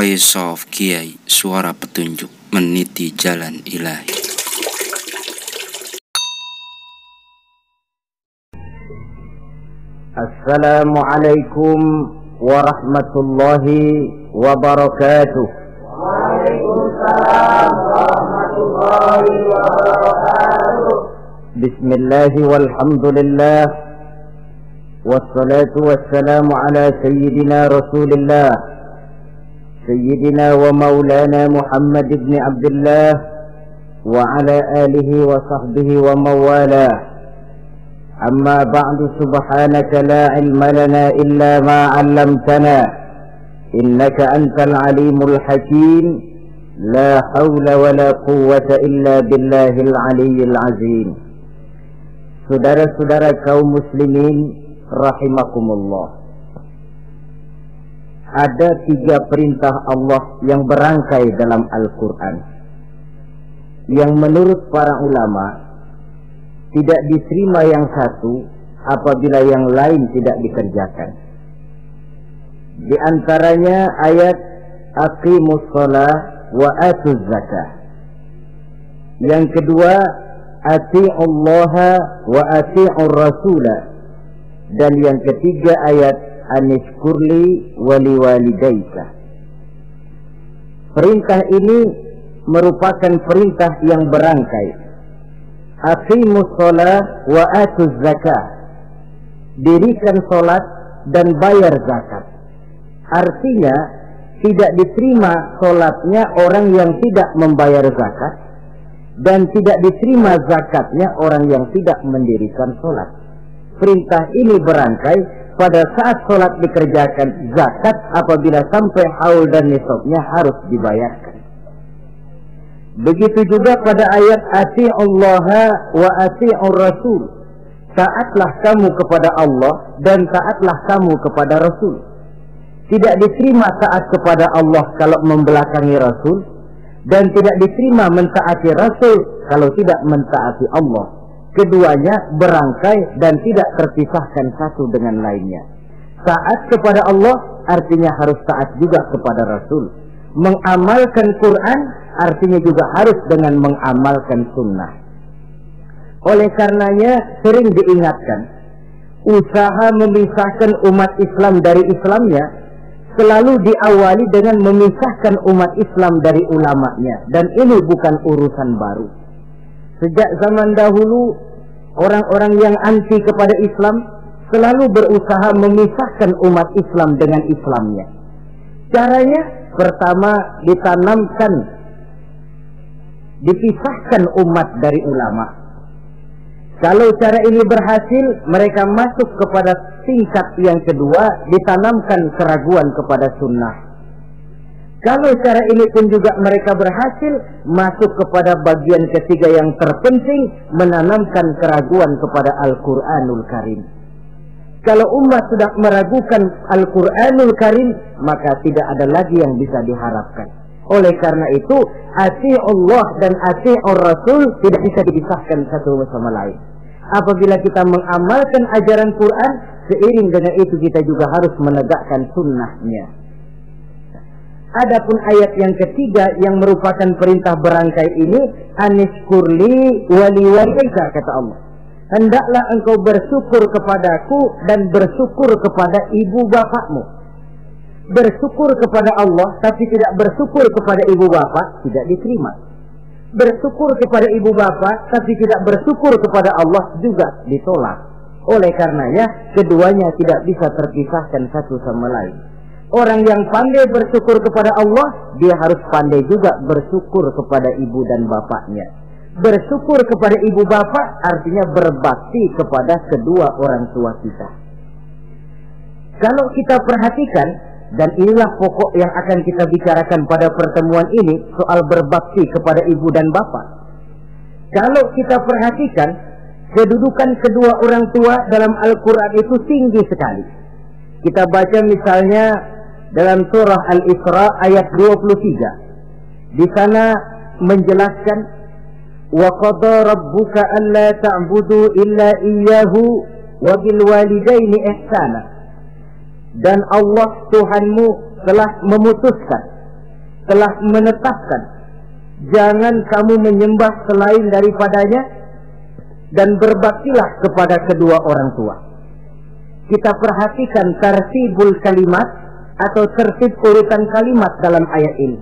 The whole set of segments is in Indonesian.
Voice of Kiai Suara Petunjuk Meniti Jalan Ilahi. Assalamualaikum warahmatullahi wabarakatuh. Waalaikumsalam warahmatullahi wabarakatuh. Bismillah walhamdulillah. Wassalatu wassalamu ala sayyidina rasulillah سيدنا ومولانا محمد بن عبد الله وعلى آله وصحبه ومن والاه أما بعد سبحانك لا علم لنا إلا ما علمتنا إنك أنت العليم الحكيم. لا حول ولا قوة إلا بالله العلي العظيم. Saudara-saudara kaum muslimin rahimakumullah ada tiga perintah Allah yang berangkai dalam Al-Quran yang menurut para ulama tidak diterima yang satu apabila yang lain tidak dikerjakan. Di antaranya ayat aqimus shalah wa atuz zakah. Yang kedua Allah wa ati'ur rasulah. Dan yang ketiga ayat anishkurli wali walidaika. Perintah ini merupakan perintah yang berangkai. Aqimus sholat wa atuz zakah. Dirikan sholat dan bayar zakat. Artinya tidak diterima sholatnya orang yang tidak membayar zakat dan tidak diterima zakatnya orang yang tidak mendirikan sholat. Perintah ini berangkai pada saat sholat dikerjakan zakat apabila sampai haul dan nisabnya harus dibayarkan. Begitu juga pada ayat ati Allah wa ati Rasul. Taatlah kamu kepada Allah dan taatlah kamu kepada Rasul. Tidak diterima taat kepada Allah kalau membelakangi Rasul dan tidak diterima mentaati Rasul kalau tidak mentaati Allah keduanya berangkai dan tidak terpisahkan satu dengan lainnya. Taat kepada Allah artinya harus taat juga kepada Rasul. Mengamalkan Quran artinya juga harus dengan mengamalkan sunnah. Oleh karenanya sering diingatkan, usaha memisahkan umat Islam dari Islamnya selalu diawali dengan memisahkan umat Islam dari ulamanya dan ini bukan urusan baru. Sejak zaman dahulu orang-orang yang anti kepada Islam selalu berusaha memisahkan umat Islam dengan Islamnya. Caranya pertama ditanamkan dipisahkan umat dari ulama. Kalau cara ini berhasil, mereka masuk kepada tingkat yang kedua, ditanamkan keraguan kepada sunnah. Kalau cara ini pun juga mereka berhasil masuk kepada bagian ketiga yang terpenting menanamkan keraguan kepada Al-Qur'anul Karim. Kalau umat sudah meragukan Al-Qur'anul Karim, maka tidak ada lagi yang bisa diharapkan. Oleh karena itu, ati Allah dan ati Rasul tidak bisa dipisahkan satu sama lain. Apabila kita mengamalkan ajaran Quran, seiring dengan itu kita juga harus menegakkan sunnahnya. Adapun ayat yang ketiga yang merupakan perintah berangkai ini aniskurli wali walika kata Allah. Hendaklah engkau bersyukur kepadaku dan bersyukur kepada ibu bapakmu. Bersyukur kepada Allah tapi tidak bersyukur kepada ibu bapak tidak diterima. Bersyukur kepada ibu bapak tapi tidak bersyukur kepada Allah juga ditolak. Oleh karenanya keduanya tidak bisa terpisahkan satu sama lain. Orang yang pandai bersyukur kepada Allah, dia harus pandai juga bersyukur kepada ibu dan bapaknya. Bersyukur kepada ibu bapak artinya berbakti kepada kedua orang tua kita. Kalau kita perhatikan, dan inilah pokok yang akan kita bicarakan pada pertemuan ini, soal berbakti kepada ibu dan bapak. Kalau kita perhatikan, kedudukan kedua orang tua dalam Al-Quran itu tinggi sekali. Kita baca misalnya dalam surah Al-Isra ayat 23. Di sana menjelaskan wa qada rabbuka alla ta'budu illa iyyahu wa bil walidaini ihsana. Dan Allah Tuhanmu telah memutuskan telah menetapkan jangan kamu menyembah selain daripadanya dan berbaktilah kepada kedua orang tua. Kita perhatikan tertibul kalimat atau tertib urutan kalimat dalam ayat ini.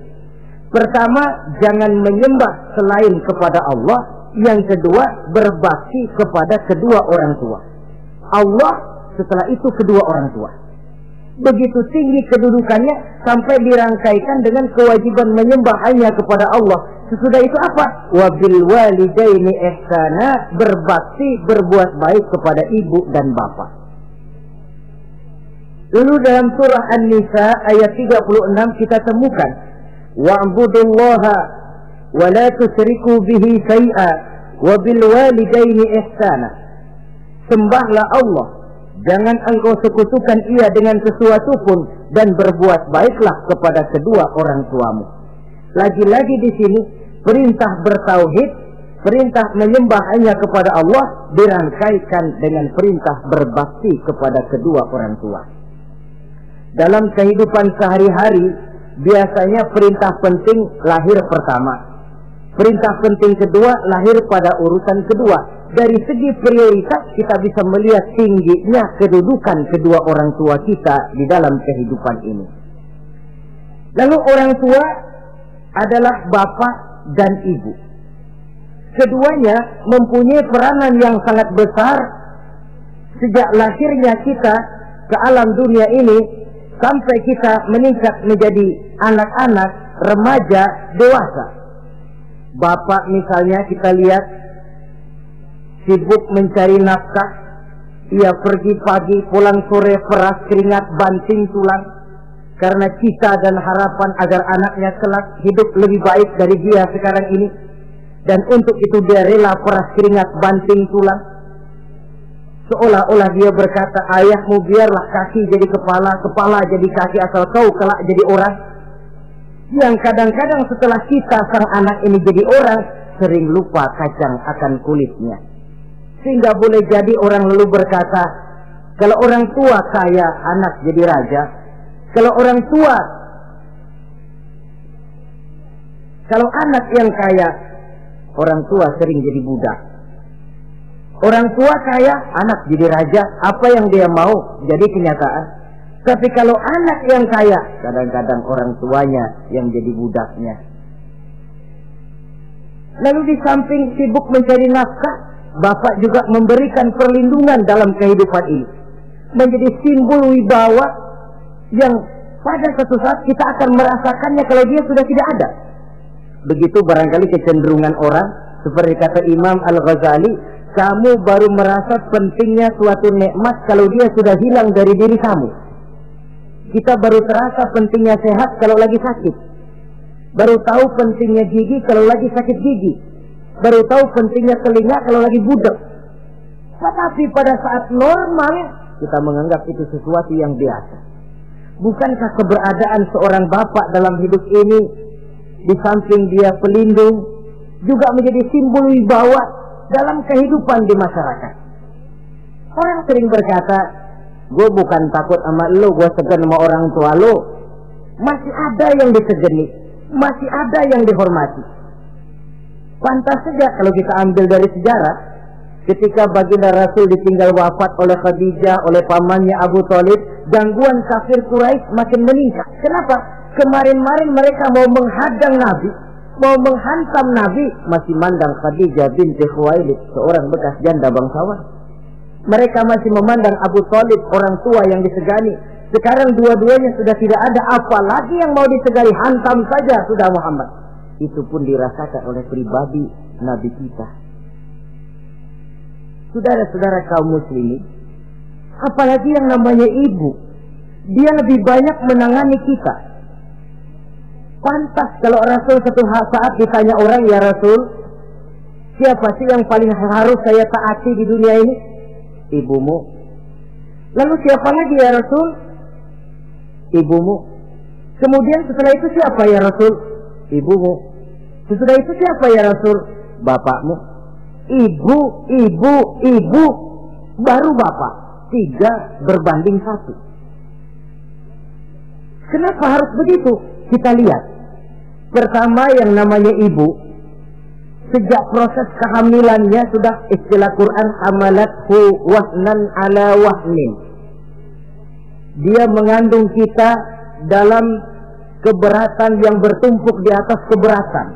Pertama, jangan menyembah selain kepada Allah. Yang kedua, berbakti kepada kedua orang tua. Allah setelah itu kedua orang tua. Begitu tinggi kedudukannya sampai dirangkaikan dengan kewajiban menyembah hanya kepada Allah. Sesudah itu apa? Wabil walidaini ihsana berbakti berbuat baik kepada ibu dan bapak. Lalu dalam surah An-Nisa ayat 36 kita temukan wa'budullaha wa la tusriku bihi syai'a wa bil walidaini ihsana. Sembahlah Allah Jangan engkau sekutukan ia dengan sesuatu pun dan berbuat baiklah kepada kedua orang tuamu. Lagi-lagi di sini perintah bertauhid, perintah menyembah hanya kepada Allah dirangkaikan dengan perintah berbakti kepada kedua orang tua. Dalam kehidupan sehari-hari biasanya perintah penting lahir pertama. Perintah penting kedua lahir pada urutan kedua dari segi prioritas kita bisa melihat tingginya kedudukan kedua orang tua kita di dalam kehidupan ini. Lalu orang tua adalah bapak dan ibu. Keduanya mempunyai peranan yang sangat besar sejak lahirnya kita ke alam dunia ini sampai kita meningkat menjadi anak-anak, remaja, dewasa. Bapak misalnya kita lihat sibuk mencari nafkah. Ia pergi pagi, pulang sore, peras keringat, banting tulang. Karena cita dan harapan agar anaknya kelak hidup lebih baik dari dia sekarang ini. Dan untuk itu dia rela peras keringat, banting tulang. Seolah-olah dia berkata, ayahmu biarlah kaki jadi kepala, kepala jadi kaki asal kau kelak jadi orang. Yang kadang-kadang setelah kita sang anak ini jadi orang, sering lupa kacang akan kulitnya. Sehingga boleh jadi orang lalu berkata, kalau orang tua kaya, anak jadi raja. Kalau orang tua, kalau anak yang kaya, orang tua sering jadi budak. Orang tua kaya, anak jadi raja. Apa yang dia mau jadi kenyataan. Tapi kalau anak yang kaya, kadang-kadang orang tuanya yang jadi budaknya. Lalu di samping sibuk mencari nafkah, Bapak juga memberikan perlindungan dalam kehidupan ini. Menjadi simbol wibawa yang pada suatu saat kita akan merasakannya kalau dia sudah tidak ada. Begitu barangkali kecenderungan orang, seperti kata Imam Al-Ghazali, kamu baru merasa pentingnya suatu nikmat kalau dia sudah hilang dari diri kamu. Kita baru terasa pentingnya sehat kalau lagi sakit. Baru tahu pentingnya gigi kalau lagi sakit gigi baru tahu pentingnya telinga kalau lagi budak. Tetapi pada saat normal kita menganggap itu sesuatu yang biasa. Bukankah keberadaan seorang bapak dalam hidup ini di samping dia pelindung juga menjadi simbol wibawa dalam kehidupan di masyarakat. Orang sering berkata, gue bukan takut sama lo, gue segan sama orang tua lo. Masih ada yang disegeni, masih ada yang dihormati. Pantas saja kalau kita ambil dari sejarah, ketika baginda Rasul ditinggal wafat oleh Khadijah, oleh pamannya Abu Talib, gangguan kafir Quraisy makin meningkat. Kenapa? Kemarin-marin mereka mau menghadang Nabi, mau menghantam Nabi, masih mandang Khadijah binti Khuwailid, seorang bekas janda bangsawan. Mereka masih memandang Abu Talib, orang tua yang disegani. Sekarang dua-duanya sudah tidak ada, apalagi yang mau disegani, hantam saja sudah Muhammad itu pun dirasakan oleh pribadi Nabi kita. Saudara-saudara kaum muslimin, apalagi yang namanya ibu, dia lebih banyak menangani kita. Pantas kalau Rasul satu saat ditanya orang, ya Rasul, siapa sih yang paling harus saya taati di dunia ini? Ibumu. Lalu siapa lagi ya Rasul? Ibumu. Kemudian setelah itu siapa ya Rasul? Ibumu. Sesudah itu siapa ya Rasul? Bapakmu. Ibu, ibu, ibu. Baru bapak. Tiga berbanding satu. Kenapa harus begitu? Kita lihat. Pertama yang namanya ibu, sejak proses kehamilannya sudah istilah Quran amalathu wahnan ala wahnin. Dia mengandung kita dalam keberatan yang bertumpuk di atas keberatan.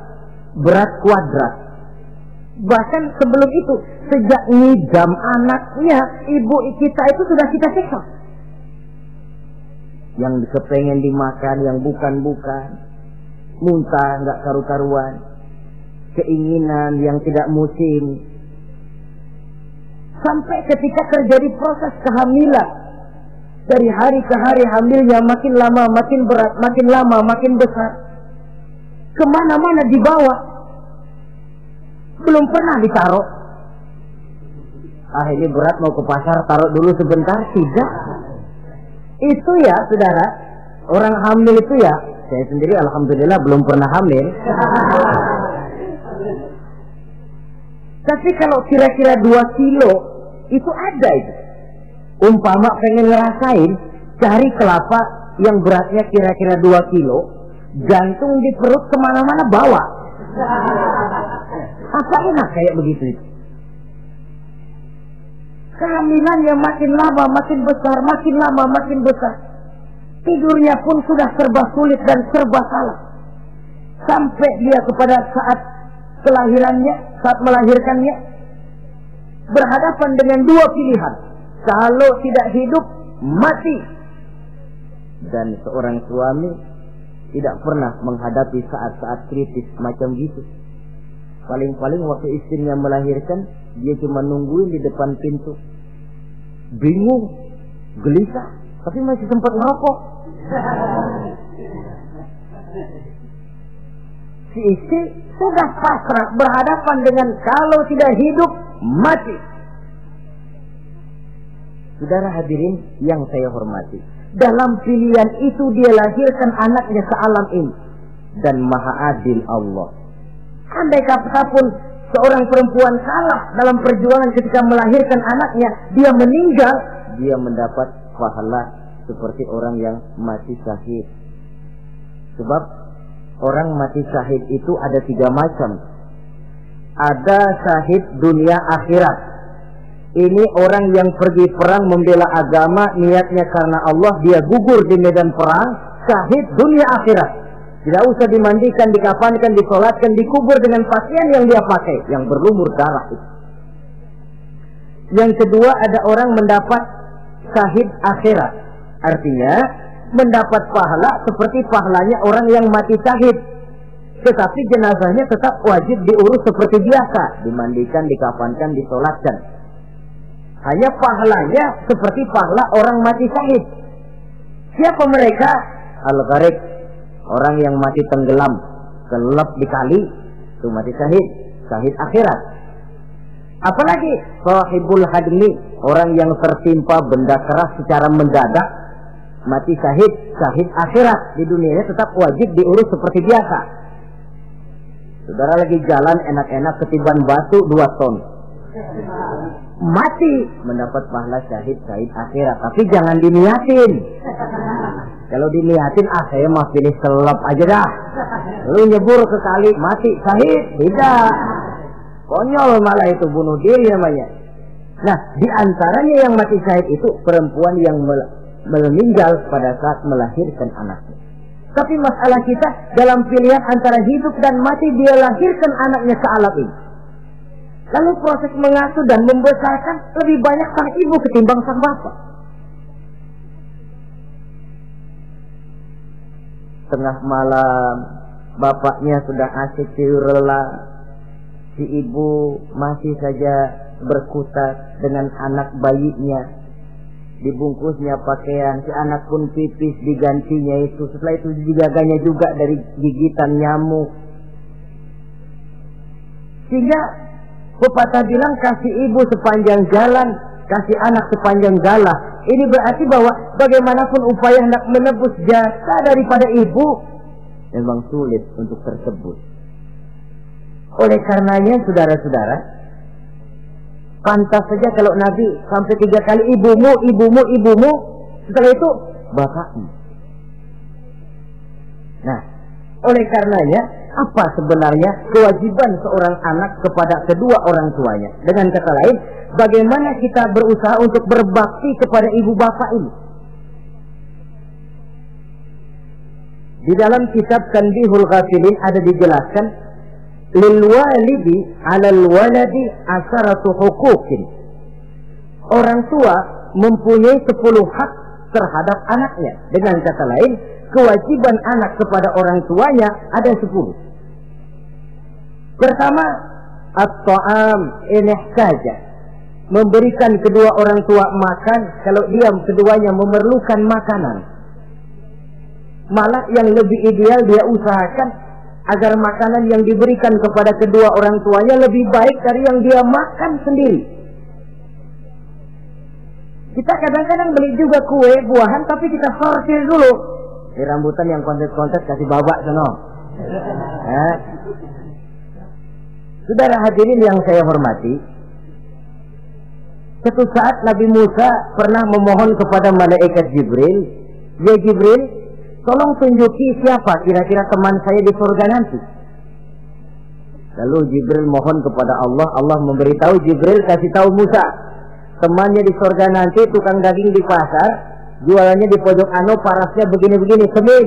Berat kuadrat. Bahkan sebelum itu, sejak ngidam anaknya, ibu kita itu sudah kita siksa. Yang kepengen dimakan, yang bukan-bukan. Muntah, nggak karu-karuan. Keinginan yang tidak musim. Sampai ketika terjadi proses kehamilan. Dari hari ke hari hamilnya makin lama, makin berat, makin lama, makin besar. Ke mana-mana dibawa. Belum pernah ditaruh. Ah ini berat mau ke pasar, taruh dulu sebentar. Tidak. Itu ya, saudara. Orang hamil itu ya, saya sendiri alhamdulillah belum pernah hamil. Tapi kalau kira-kira dua kilo, itu ada itu. Umpama pengen ngerasain, cari kelapa yang beratnya kira-kira dua kilo, jantung di perut ke mana-mana bawa. Apa enak kayak begitu itu? Kehamilannya makin lama makin besar, makin lama makin besar. Tidurnya pun sudah serba sulit dan serba salah. Sampai dia kepada saat kelahirannya, saat melahirkannya, berhadapan dengan dua pilihan. Kalau tidak hidup, mati. Dan seorang suami tidak pernah menghadapi saat-saat kritis macam gitu. Paling-paling waktu istrinya melahirkan, dia cuma nungguin di depan pintu. Bingung, gelisah, tapi masih sempat ngerokok. Si istri sudah pasrah berhadapan dengan kalau tidak hidup, mati. Saudara hadirin yang saya hormati. Dalam pilihan itu dia lahirkan anaknya ke alam ini. Dan maha adil Allah. Andai kata pun seorang perempuan kalah dalam perjuangan ketika melahirkan anaknya, dia meninggal, dia mendapat pahala seperti orang yang mati syahid. Sebab orang mati syahid itu ada tiga macam. Ada syahid dunia akhirat. Ini orang yang pergi perang membela agama, niatnya karena Allah, dia gugur di medan perang, syahid dunia akhirat. Tidak usah dimandikan, dikafankan, disolatkan, dikubur dengan pakaian yang dia pakai, yang berlumur darah itu. Yang kedua ada orang mendapat syahid akhirat. Artinya mendapat pahala seperti pahalanya orang yang mati syahid. Tetapi jenazahnya tetap wajib diurus seperti biasa, dimandikan, dikafankan, disolatkan. Hanya pahalanya seperti pahala orang mati syahid. Siapa mereka? Al-Gharib, orang yang mati tenggelam, kelep di kali, itu mati syahid, syahid akhirat. Apalagi sahibul hadmi, orang yang tertimpa benda keras secara mendadak, mati syahid, syahid akhirat di dunianya tetap wajib diurus seperti biasa. Saudara lagi jalan enak-enak ketiban batu dua ton. Mati mendapat pahala syahid syahid akhirat, tapi jangan diniatin. Kalau diniatin ah saya mah pilih selap aja dah. Lu nyebur ke kali mati syahid, tidak. Konyol malah itu bunuh diri namanya. Nah, di antaranya yang mati syahid itu perempuan yang meninggal pada saat melahirkan anaknya. Tapi masalah kita dalam pilihan antara hidup dan mati dia lahirkan anaknya ke alam ini. Lalu proses mengasuh dan membesarkan lebih banyak sang ibu ketimbang sang bapak. Tengah malam bapaknya sudah asik tidur lelah. Si ibu masih saja berkutat dengan anak bayinya dibungkusnya pakaian, si anak pun pipis digantinya itu. Setelah itu digaganya juga dari gigitan nyamuk. Sehingga pepatah bilang kasih ibu sepanjang jalan, kasih anak sepanjang galah. Ini berarti bahwa bagaimanapun upaya hendak menebus jasa daripada ibu memang sulit untuk tersebut. Oleh karenanya saudara-saudara, Pantas saja kalau Nabi sampai tiga kali ibumu, ibumu, ibumu. Setelah itu bapakmu. Nah, Oleh karenanya, apa sebenarnya kewajiban seorang anak kepada kedua orang tuanya? Dengan kata lain, bagaimana kita berusaha untuk berbakti kepada ibu bapak ini? Di dalam kitab Tanbihul Ghafilin ada dijelaskan lil walidi 'alal waladi asaratu huquqin. Orang tua mempunyai sepuluh hak terhadap anaknya. Dengan kata lain, kewajiban anak kepada orang tuanya ada sepuluh. Pertama, at-ta'am saja. Memberikan kedua orang tua makan kalau dia keduanya memerlukan makanan. Malah yang lebih ideal dia usahakan agar makanan yang diberikan kepada kedua orang tuanya lebih baik dari yang dia makan sendiri. Kita kadang-kadang beli juga kue, buahan, tapi kita sortir dulu. Di rambutan yang kontes-kontes kasih babak sono. Eh. Saudara hadirin yang saya hormati, satu saat Nabi Musa pernah memohon kepada malaikat Jibril, "Ya Jibril, tolong tunjuki siapa kira-kira teman saya di surga nanti." Lalu Jibril mohon kepada Allah, Allah memberitahu Jibril kasih tahu Musa, temannya di surga nanti tukang daging di pasar, jualannya di pojok ano, parasnya begini-begini, semin.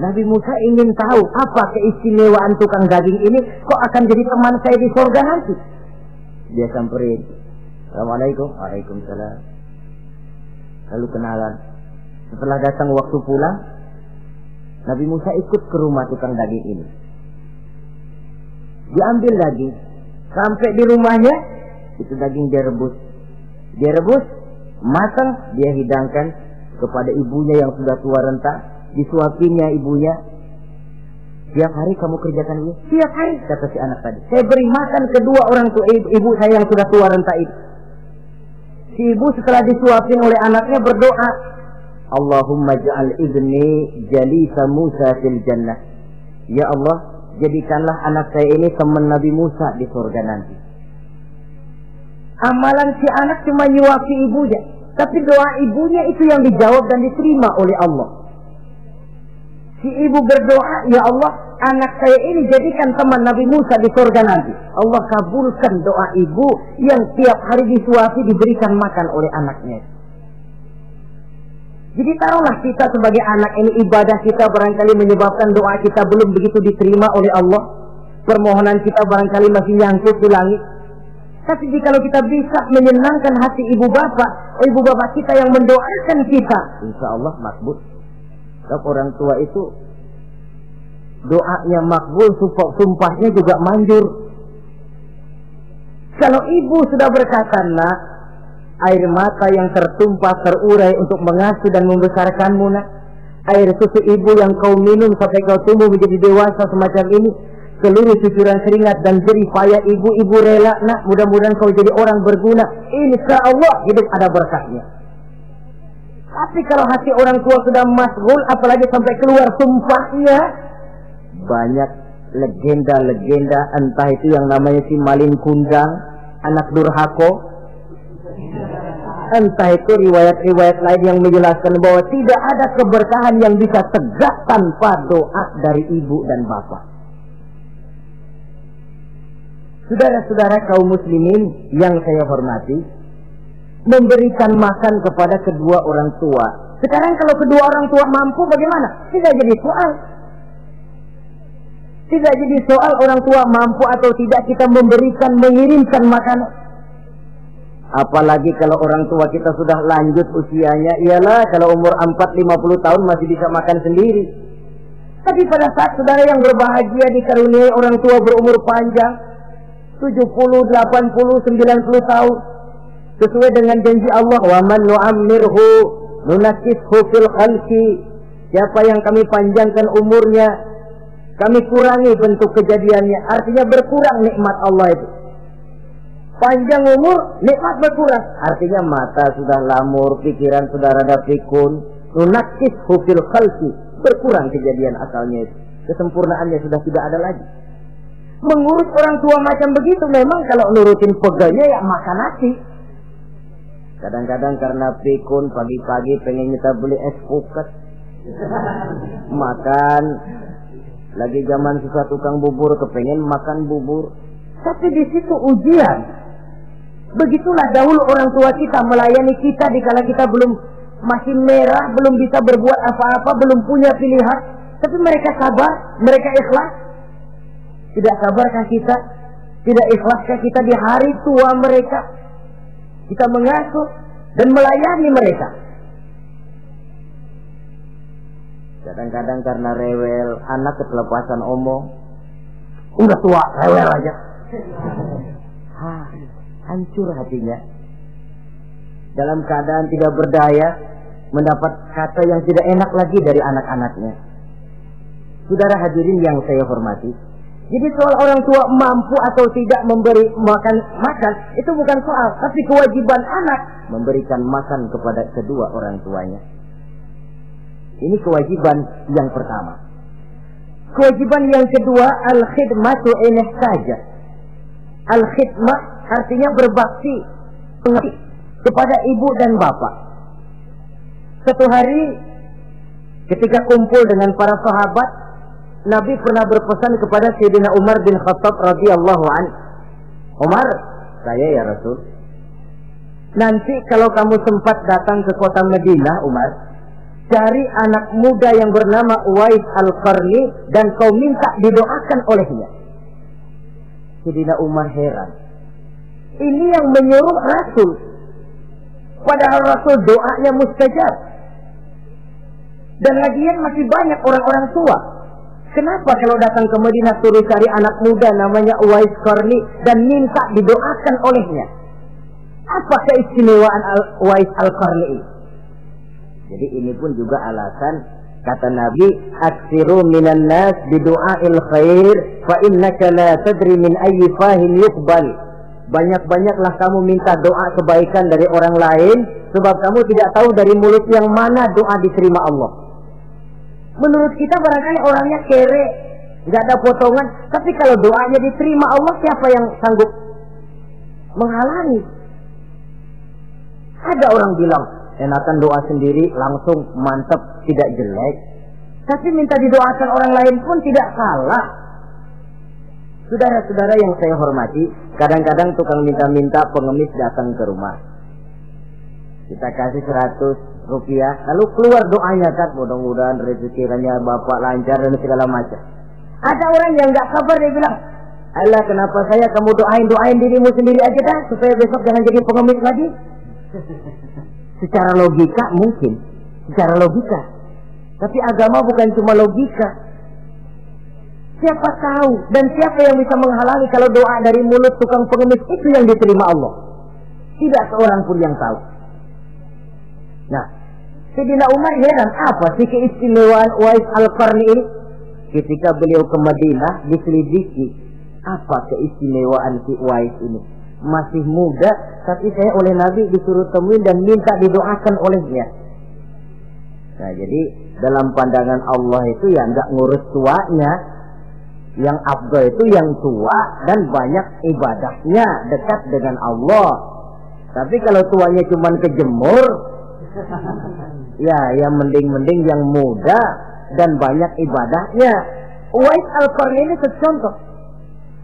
Nabi Musa ingin tahu apa keistimewaan tukang daging ini kok akan jadi teman saya di surga nanti. Dia samperin. Assalamualaikum. Waalaikumsalam. Lalu kenalan. Setelah datang waktu pulang, Nabi Musa ikut ke rumah tukang daging ini. Diambil daging. Sampai di rumahnya, itu daging dia rebus. Dia rebus, matang, dia hidangkan kepada ibunya yang sudah tua renta, disuapinya ibunya. Tiap hari kamu kerjakan ini? Tiap hari, kata si anak tadi. Saya beri makan kedua orang tua ibu, ibu saya yang sudah tua renta itu. Si ibu setelah disuapin oleh anaknya berdoa, Allahumma ja'al ibni jalisa Musa fil jannah. Ya Allah, jadikanlah anak saya ini teman Nabi Musa di surga nanti. Amalan si anak cuma nyuapi ibunya. Tapi doa ibunya itu yang dijawab dan diterima oleh Allah. Si ibu berdoa, Ya Allah, anak saya ini jadikan teman Nabi Musa di surga nanti. Allah kabulkan doa ibu yang tiap hari disuapi diberikan makan oleh anaknya. Jadi taruhlah kita sebagai anak ini ibadah kita barangkali menyebabkan doa kita belum begitu diterima oleh Allah. Permohonan kita barangkali masih nyangkut di langit. Tapi jika kita bisa menyenangkan hati ibu bapak, oh ibu bapak kita yang mendoakan kita, insya Allah makbul. Sebab orang tua itu doanya makbul, sumpahnya juga manjur. Kalau ibu sudah berkata, nak, air mata yang tertumpah terurai untuk mengasuh dan membesarkanmu, nak, air susu ibu yang kau minum sampai kau tumbuh menjadi dewasa semacam ini, seluruh cucuran keringat dan jerih payah ibu-ibu rela nak. Mudah-mudahan kau jadi orang berguna. Insya Allah hidup ada berkahnya tapi kalau hati orang tua sudah masgul apalagi sampai keluar sumpahnya banyak legenda-legenda entah itu yang namanya si Malin Kundang anak Durhako entah itu riwayat-riwayat lain yang menjelaskan bahwa tidak ada keberkahan yang bisa tegak tanpa doa dari ibu dan bapak Saudara-saudara kaum muslimin yang saya hormati, memberikan makan kepada kedua orang tua. Sekarang kalau kedua orang tua mampu bagaimana? Tidak jadi soal. Tidak jadi soal orang tua mampu atau tidak kita memberikan, mengirimkan makanan. Apalagi kalau orang tua kita sudah lanjut usianya, ialah kalau umur 4-50 tahun masih bisa makan sendiri. Tapi pada saat saudara yang berbahagia dikaruniai orang tua berumur panjang, 70, 80, 90 tahun sesuai dengan janji Allah man nu'ammirhu nunakishu fil khalqi siapa yang kami panjangkan umurnya kami kurangi bentuk kejadiannya artinya berkurang nikmat Allah itu panjang umur nikmat berkurang. Artinya mata sudah lamur pikiran sudah rada pikun. Nunakishu fil khalqi. Berkurang kejadian asalnya itu. Kesempurnaannya sudah tidak ada lagi. Mengurus orang tua macam begitu memang kalau nurutin pegawainya ya makan nasi. Kadang-kadang karena pikun pagi-pagi pengen kita beli es puket. makan. Lagi zaman susah tukang bubur kepengen makan bubur. Tapi di situ ujian begitulah dahulu orang tua kita melayani kita di kala kita belum masih merah belum bisa berbuat apa-apa belum punya pilihan. Tapi mereka sabar mereka ikhlas. Tidak sabarkah kita? Tidak ikhlaskah kita di hari tua mereka? Kita mengasuh dan melayani mereka. Kadang-kadang karena rewel, anak ketelepasan omong. Udah tua, rewel aja. hancur hatinya. Dalam keadaan tidak berdaya, mendapat kata yang tidak enak lagi dari anak-anaknya. Saudara hadirin yang saya hormati, jadi soal orang tua mampu atau tidak memberi makan makan itu bukan soal, tapi kewajiban anak memberikan makan kepada kedua orang tuanya. Ini kewajiban yang pertama. Kewajiban yang kedua, al-khidmatu ini saja. Al-khidmah artinya berbakti kepada ibu dan bapak. Satu hari ketika kumpul dengan para sahabat, Nabi pernah berpesan kepada Sayyidina Umar bin Khattab radhiyallahu an. Umar, saya ya Rasul. Nanti kalau kamu sempat datang ke kota Madinah, Umar, dari anak muda yang bernama Uwais Al-Qarni dan kau minta didoakan olehnya. Sayyidina Umar heran. Ini yang menyuruh Rasul. Padahal Rasul doanya mustajab. Dan lagian masih banyak orang-orang tua. Kenapa kalau datang ke Madinah suruh cari anak muda namanya Uwais Qarni dan minta didoakan olehnya? Apa keistimewaan Al Uwais Al-Qarni ini? Jadi ini pun juga alasan kata Nabi, "Aksiru minan nas bidu'ail khair fa innaka la tadri min ayyi fahin yuqbal." Banyak-banyaklah kamu minta doa kebaikan dari orang lain sebab kamu tidak tahu dari mulut yang mana doa diterima Allah. Menurut kita barangkali orangnya kere, nggak ada potongan, tapi kalau doanya diterima Allah siapa yang sanggup menghalangi? Ada orang bilang, enakan doa sendiri langsung mantap tidak jelek tapi minta didoakan orang lain pun tidak salah saudara-saudara yang saya hormati kadang-kadang tukang minta-minta pengemis datang ke rumah kita kasih 100 rupiah lalu keluar doanya kan mudah-mudahan rezekinya bapak lancar dan segala macam ada orang yang nggak sabar dia bilang Allah kenapa saya kamu doain doain dirimu sendiri aja dah supaya besok jangan jadi pengemis lagi Secara logika mungkin, secara logika. Tapi agama bukan cuma logika. Siapa tahu dan siapa yang bisa menghalangi kalau doa dari mulut tukang pengemis itu yang diterima Allah? Tidak seorang pun yang tahu. Nah, Sayyidina Umar heran apa sih keistimewaan Uwais Al-Qarni ini? Ketika beliau ke Madinah diselidiki apa keistimewaan si Uwais ini? masih muda, tapi saya oleh Nabi disuruh temuin dan minta didoakan olehnya. Nah, jadi dalam pandangan Allah itu ya nggak ngurus tuanya, yang abdul itu yang tua dan banyak ibadahnya dekat dengan Allah. Tapi kalau tuanya cuma kejemur, ya yang mending-mending yang muda dan banyak ibadahnya. Uwais Al-Qarni ini contoh.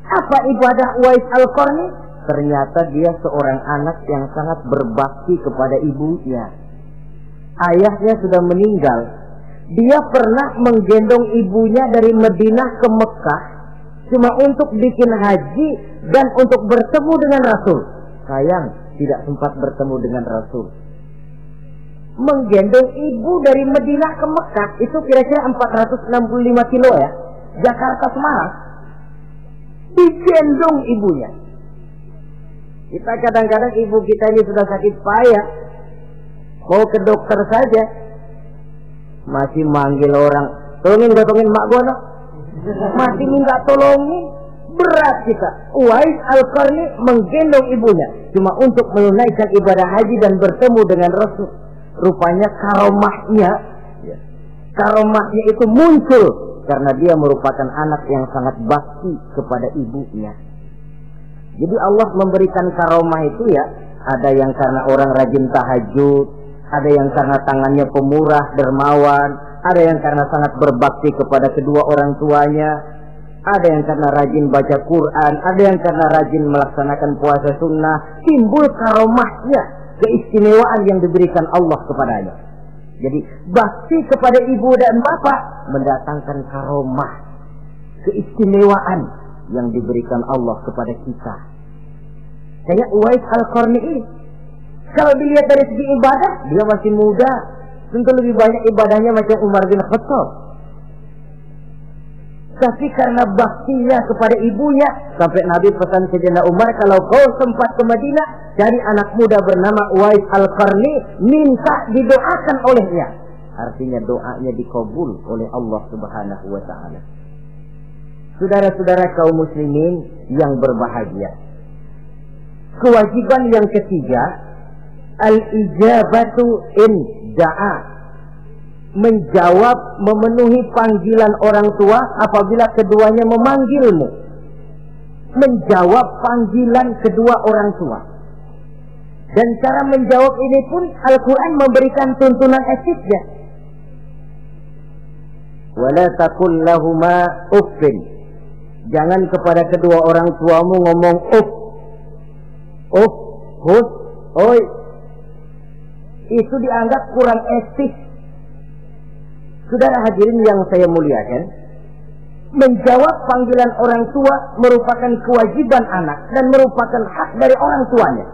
Apa ibadah Uwais Al-Qarni? ternyata dia seorang anak yang sangat berbakti kepada ibunya. Ayahnya sudah meninggal. Dia pernah menggendong ibunya dari Madinah ke Mekah cuma untuk bikin haji dan untuk bertemu dengan Rasul. Sayang, tidak sempat bertemu dengan Rasul. Menggendong ibu dari Madinah ke Mekah itu kira-kira 465 kilo ya. Jakarta Semarang. Digendong ibunya kita kadang-kadang ibu kita ini sudah sakit payah. Mau ke dokter saja. Masih manggil orang. Tolongin tolongin mak gono. Masih minta tolongin. Berat kita. Uwais Al-Qarni menggendong ibunya. Cuma untuk menunaikan ibadah haji dan bertemu dengan Rasul. Rupanya karomahnya. Ya, karomahnya itu muncul. Karena dia merupakan anak yang sangat bakti kepada ibunya. Jadi Allah memberikan karomah itu ya, ada yang karena orang rajin tahajud, ada yang karena tangannya pemurah, dermawan, ada yang karena sangat berbakti kepada kedua orang tuanya, ada yang karena rajin baca Quran, ada yang karena rajin melaksanakan puasa sunnah, timbul karomahnya, keistimewaan yang diberikan Allah kepadanya. Jadi bakti kepada ibu dan bapak mendatangkan karomah, keistimewaan yang diberikan Allah kepada kita. Kayak Uwais Al-Qarni. Kalau dilihat dari segi ibadah, dia masih muda. Tentu lebih banyak ibadahnya macam Umar bin Khattab. Tapi karena baktinya kepada ibunya, sampai Nabi pesan Sayyidina Umar, kalau kau sempat ke Madinah, cari anak muda bernama Uwais Al-Qarni, minta didoakan olehnya. Artinya doanya dikabul oleh Allah Subhanahu wa taala. Saudara-saudara kaum muslimin yang berbahagia. Kewajiban yang ketiga, al-ijabatu in da'a. Menjawab, memenuhi panggilan orang tua apabila keduanya memanggilmu. Menjawab panggilan kedua orang tua. Dan cara menjawab ini pun Al-Quran memberikan tuntunan etiknya. Wala takun lahuma uffin Jangan kepada kedua orang tuamu ngomong up. Up, hus, oi. Itu dianggap kurang etis. Saudara hadirin yang saya muliakan, menjawab panggilan orang tua merupakan kewajiban anak dan merupakan hak dari orang tuanya.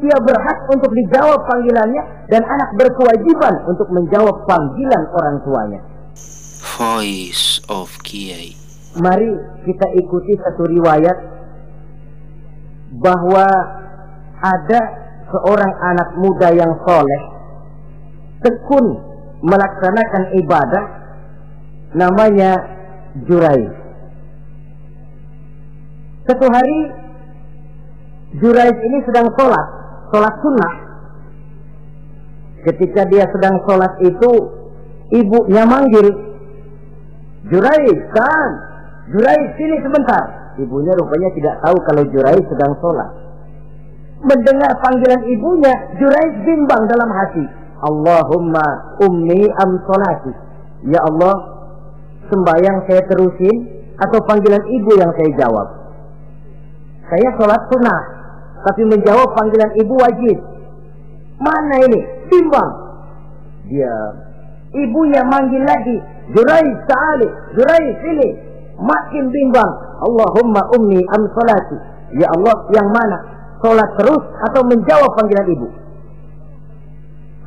Dia berhak untuk dijawab panggilannya dan anak berkewajiban untuk menjawab panggilan orang tuanya. Voice of Kiai mari kita ikuti satu riwayat bahwa ada seorang anak muda yang soleh tekun melaksanakan ibadah namanya Jurai. Satu hari Jurai ini sedang sholat, sholat sunnah. Ketika dia sedang sholat itu, ibunya manggil, Jurai, kan, Jurai sini sebentar. Ibunya rupanya tidak tahu kalau Jurai sedang sholat. Mendengar panggilan ibunya, Jurai bimbang dalam hati. Allahumma ummi am sholati. Ya Allah, sembahyang saya terusin atau panggilan ibu yang saya jawab. Saya sholat sunnah, tapi menjawab panggilan ibu wajib. Mana ini? Bimbang. Dia ibunya manggil lagi, Jurai ta'ali, Jurai sini, makin bimbang. Allahumma ummi am salati. Ya Allah, yang mana? Sholat terus atau menjawab panggilan ibu?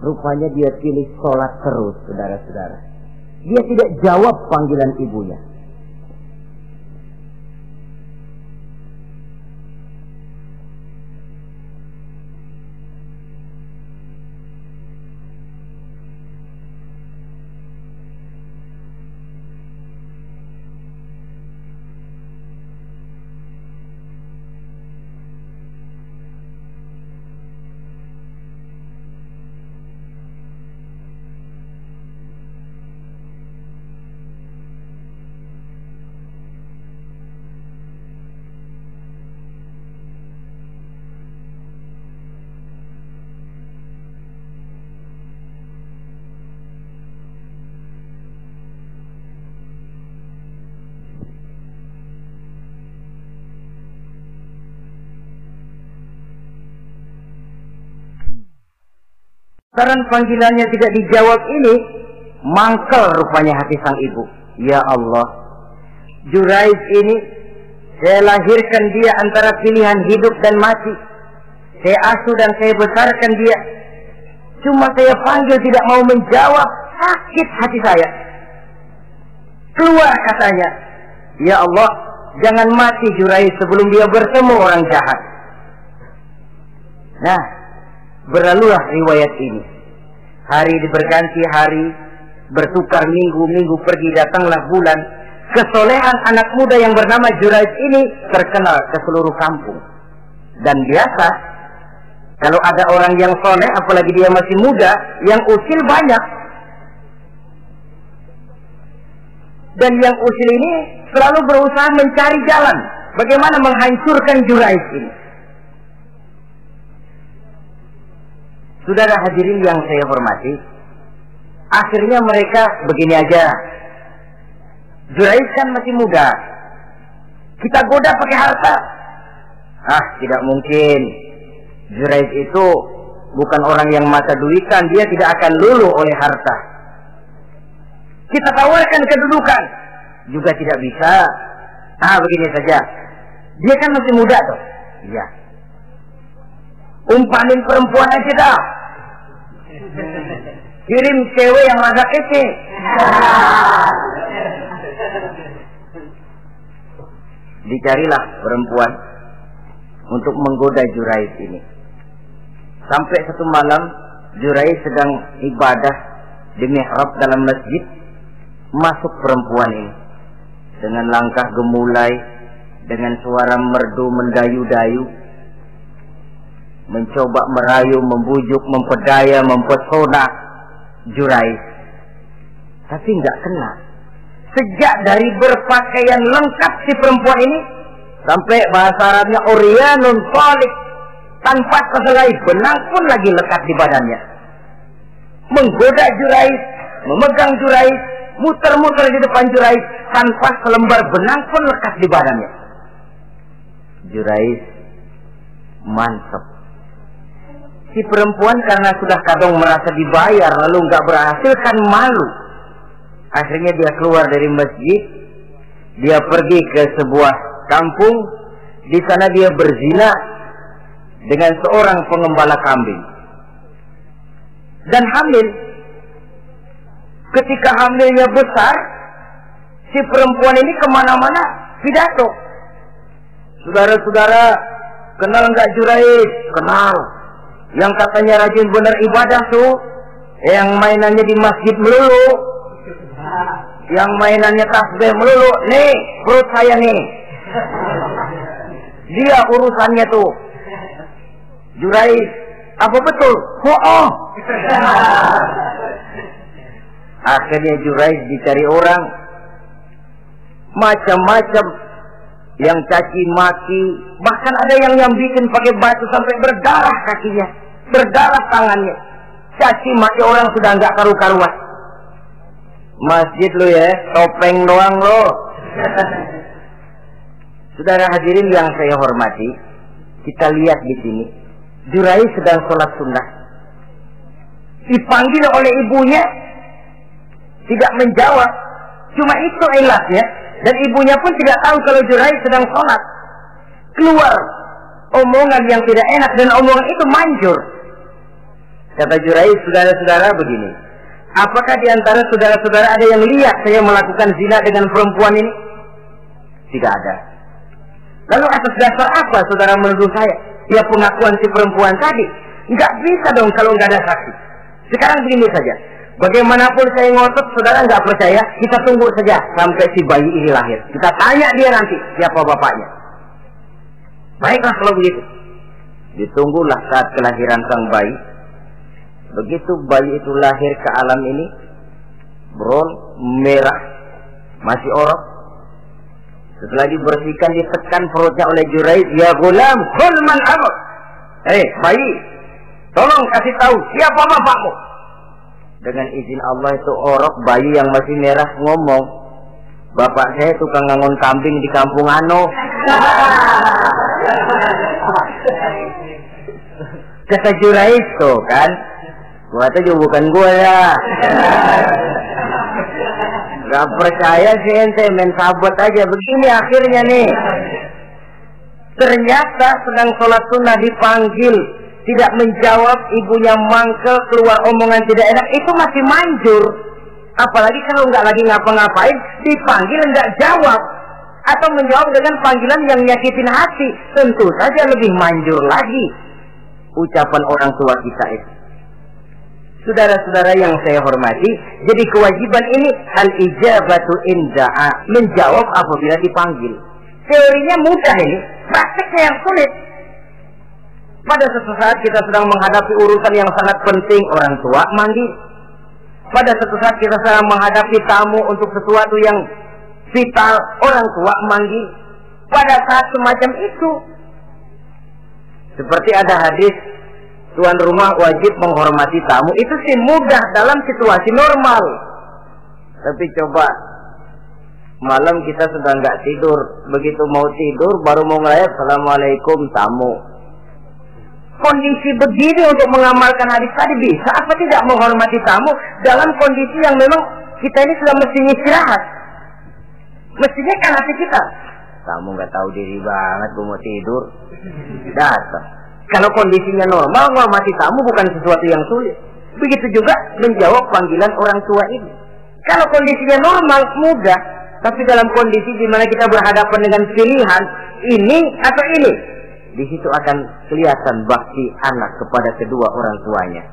Rupanya dia pilih sholat terus, saudara-saudara. Dia tidak jawab panggilan ibunya. Karena panggilannya tidak dijawab ini, mangkel rupanya hati sang ibu. Ya Allah, Jurais ini, saya lahirkan dia antara pilihan hidup dan mati. Saya asuh dan saya besarkan dia. Cuma saya panggil tidak mau menjawab, sakit hati saya. Keluar katanya, Ya Allah, jangan mati Jurais sebelum dia bertemu orang jahat. Nah, Berlalulah riwayat ini. Hari berganti hari, bertukar minggu-minggu pergi datanglah bulan. Kesolehan anak muda yang bernama Juraid ini terkenal ke seluruh kampung. Dan biasa, kalau ada orang yang soleh, apalagi dia masih muda, yang usil banyak. Dan yang usil ini selalu berusaha mencari jalan. Bagaimana menghancurkan Juraid ini. Saudara hadirin yang saya hormati, Akhirnya mereka begini aja. Jurais kan masih muda. Kita goda pakai harta. Ah, tidak mungkin. Jurais itu bukan orang yang mata duitan. Dia tidak akan luluh oleh harta. Kita tawarkan kedudukan. Juga tidak bisa. Ah, begini saja. Dia kan masih muda tuh. Iya. Umpanin perempuan aja dah. Kirim cewek yang rada kece. Dicarilah perempuan untuk menggoda Jurais ini. Sampai satu malam Jurais sedang ibadah di mihrab dalam masjid. Masuk perempuan ini dengan langkah gemulai, dengan suara merdu mendayu-dayu, mencoba merayu, membujuk, mempedaya, mempesona Jurais. Tapi nggak kena. Sejak dari berpakaian lengkap si perempuan ini sampai bahasa Arabnya Orianun Solik tanpa keselai benang pun lagi lekat di badannya. Menggoda Jurais, memegang Jurais, muter-muter di depan Jurais tanpa selembar benang pun lekat di badannya. Jurais mantap. Si perempuan karena sudah kadang merasa dibayar lalu nggak berhasil kan malu. Akhirnya dia keluar dari masjid, dia pergi ke sebuah kampung, di sana dia berzina dengan seorang pengembala kambing. Dan hamil. Ketika hamilnya besar, si perempuan ini ke mana-mana pidato. Saudara-saudara, kenal nggak Jurais? Kenal. Yang katanya rajin benar ibadah tuh, yang mainannya di masjid melulu, yang mainannya tasbih melulu, nih perut saya nih. Dia urusannya tuh. Jurais, apa betul? Oh, oh. Akhirnya Jurais dicari orang macam-macam yang caci maki, bahkan ada yang yang bikin pakai batu sampai berdarah kakinya, berdarah tangannya. Caci maki orang sudah nggak karu-karuan. Masjid lu ya, topeng doang lo. Saudara hadirin yang saya hormati, kita lihat di sini, Jurai sedang sholat sunnah. Dipanggil oleh ibunya, tidak menjawab. Cuma itu ilatnya. Dan ibunya pun tidak tahu kalau Jurai sedang sholat. Keluar omongan yang tidak enak dan omongan itu manjur. Kata Jurai, saudara-saudara begini. Apakah di antara saudara-saudara ada yang lihat saya melakukan zina dengan perempuan ini? Tidak ada. Lalu atas dasar apa saudara menuduh saya? Ya pengakuan si perempuan tadi. Nggak bisa dong kalau nggak ada saksi. Sekarang begini saja. Bagaimanapun saya ngotot, saudara nggak percaya, kita tunggu saja sampai si bayi ini lahir. Kita tanya dia nanti siapa bapaknya. Baiklah kalau begitu. Ditunggulah saat kelahiran sang bayi. Begitu bayi itu lahir ke alam ini, bron merah, masih orok. Setelah dibersihkan, ditekan perutnya oleh Juraid, ya gulam, kul man amr. Eh, bayi, tolong kasih tahu siapa bapakmu. Dengan izin Allah itu orok bayi yang masih merah ngomong. Bapak saya tukang ngangon kambing di kampung Ano. Kata Jurais tuh kan. Gua tuh juga bukan gua ya. Gak percaya sih ente main sabot aja. Begini akhirnya nih. Ternyata sedang sholat sunnah dipanggil tidak menjawab ibunya mangkel keluar omongan tidak enak itu masih manjur apalagi kalau nggak lagi ngapa-ngapain dipanggil nggak jawab atau menjawab dengan panggilan yang nyakitin hati tentu saja lebih manjur lagi ucapan orang tua kita itu Saudara-saudara yang saya hormati, jadi kewajiban ini al ijabatu inda'a, menjawab apabila dipanggil. Teorinya mudah ini, prakteknya yang sulit. Pada suatu saat kita sedang menghadapi urusan yang sangat penting, orang tua manggil. Pada suatu saat kita sedang menghadapi tamu untuk sesuatu yang vital, orang tua manggil. Pada saat semacam itu, seperti ada hadis tuan rumah wajib menghormati tamu. Itu sih mudah dalam situasi normal. Tapi coba malam kita sudah nggak tidur, begitu mau tidur baru mau ngeliat assalamualaikum tamu. Kondisi begini untuk mengamalkan hadis tadi bisa apa tidak menghormati tamu dalam kondisi yang memang kita ini sudah mestinya istirahat. Mestinya kan hati kita. Kamu nggak tahu diri banget, gue mau tidur. Datang. Kalau kondisinya normal, menghormati tamu bukan sesuatu yang sulit. Begitu juga menjawab panggilan orang tua ini. Kalau kondisinya normal, mudah. Tapi dalam kondisi di mana kita berhadapan dengan pilihan ini atau ini, di situ akan kelihatan bakti anak kepada kedua orang tuanya.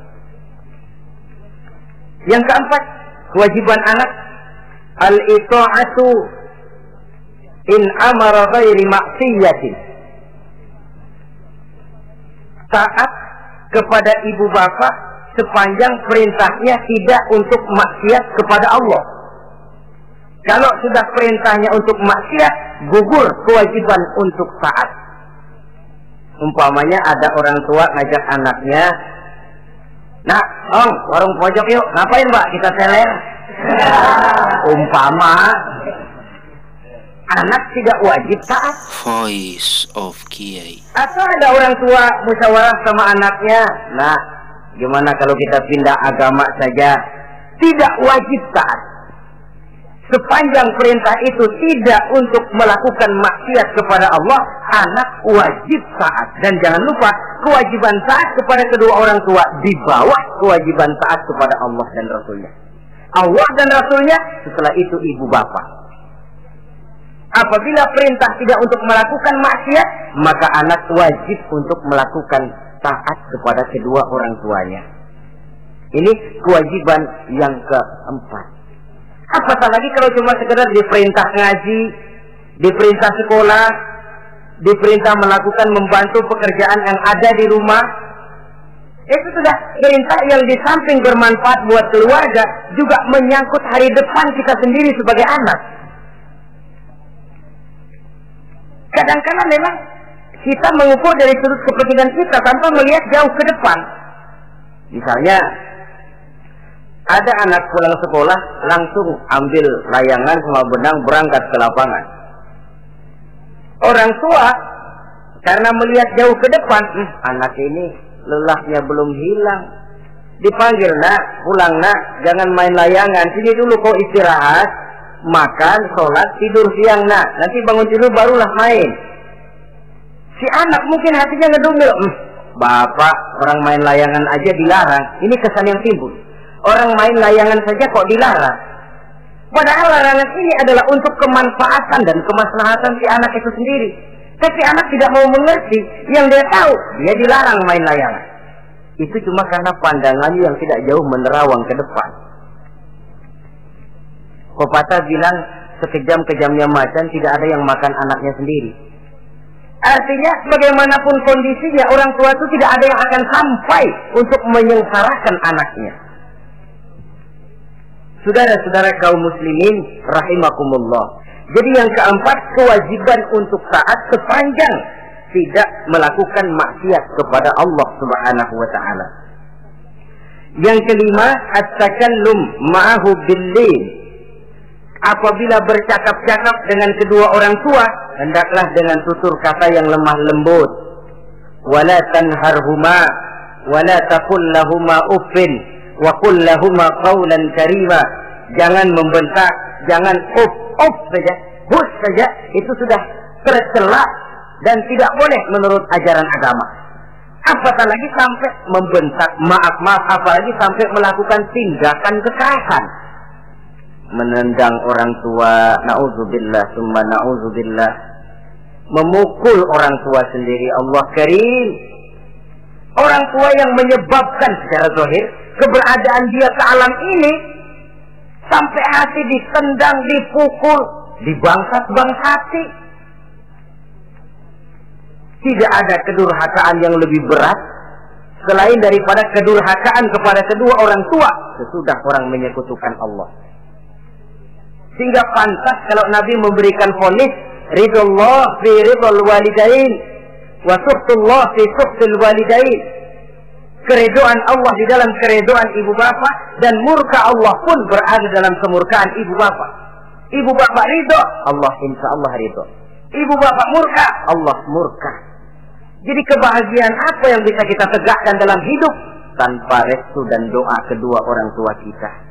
Yang keempat, kewajiban anak al-ita'atu in amara ghairi maksiyatin. Taat kepada ibu bapak sepanjang perintahnya tidak untuk maksiat kepada Allah. Kalau sudah perintahnya untuk maksiat, gugur kewajiban untuk taat. Umpamanya ada orang tua ngajak anaknya, Nah, Om, warung pojok yuk. Ngapain, Mbak? Kita teler. Umpama anak tidak wajib taat. Voice of Kiai. Atau ada orang tua musyawarah sama anaknya. Nah, gimana kalau kita pindah agama saja? Tidak wajib taat. Sepanjang perintah itu tidak untuk melakukan maksiat kepada Allah, anak wajib taat. Dan jangan lupa, kewajiban taat kepada kedua orang tua di bawah kewajiban taat kepada Allah dan Rasulnya. Allah dan Rasulnya, setelah itu ibu bapak. Apabila perintah tidak untuk melakukan maksiat, maka anak wajib untuk melakukan taat kepada kedua orang tuanya. Ini kewajiban yang keempat. Apatah lagi kalau cuma sekedar diperintah ngaji, diperintah sekolah, diperintah melakukan membantu pekerjaan yang ada di rumah. Itu sudah perintah yang di samping bermanfaat buat keluarga, juga menyangkut hari depan kita sendiri sebagai anak. Kadang-kadang memang kita mengukur dari sudut kepentingan kita tanpa melihat jauh ke depan. Misalnya, ada anak pulang sekolah langsung ambil layangan sama benang berangkat ke lapangan. Orang tua karena melihat jauh ke depan, hm, anak ini lelahnya belum hilang. Dipanggil nak, pulang nak, jangan main layangan. Sini dulu kau istirahat, makan, sholat, tidur siang nak. Nanti bangun tidur barulah main. Si anak mungkin hatinya ngedumil. Hm, bapak orang main layangan aja dilarang. Ini kesan yang timbul. Orang main layangan saja kok dilarang. Padahal larangan ini adalah untuk kemanfaatan dan kemaslahatan si anak itu sendiri. Tapi anak tidak mau mengerti. Yang dia tahu, dia dilarang main layangan. Itu cuma karena pandangannya yang tidak jauh menerawang ke depan. Pepatah bilang, sekejam-kejamnya macan tidak ada yang makan anaknya sendiri. Artinya bagaimanapun kondisinya orang tua itu tidak ada yang akan sampai untuk menyengsarakan anaknya. Saudara-saudara kaum muslimin rahimakumullah. Jadi yang keempat kewajiban untuk taat sepanjang tidak melakukan maksiat kepada Allah Subhanahu wa taala. Yang kelima, at-takallum ma'ahu bil Apabila bercakap-cakap dengan kedua orang tua, hendaklah dengan tutur kata yang lemah lembut. Wala tanharhuma wala taqul lahuma uffin wa qul lahuma qawlan karima. Jangan membentak, jangan uff uff saja, hus saja itu sudah tercela dan tidak boleh menurut ajaran agama. Apatah lagi sampai membentak, maaf maaf, apalagi sampai melakukan tindakan kekerasan menendang orang tua, naudzubillah, summa naudzubillah, memukul orang tua sendiri, Allah karim. Orang tua yang menyebabkan secara zahir keberadaan dia ke alam ini sampai hati ditendang, dipukul, dibangsat-bangsati. Tidak ada kedurhakaan yang lebih berat selain daripada kedurhakaan kepada kedua orang tua sesudah orang menyekutukan Allah. Sehingga pantas kalau Nabi memberikan fonis ridullah fi ridul walidain wa suhtullah fi suhtul walidain. keredoan Allah di dalam keredoan ibu bapak dan murka Allah pun berada dalam kemurkaan ibu bapak. Ibu bapak ridho, Allah insya Allah ridho. Ibu bapak murka, Allah murka. Jadi kebahagiaan apa yang bisa kita tegakkan dalam hidup tanpa restu dan doa kedua orang tua kita?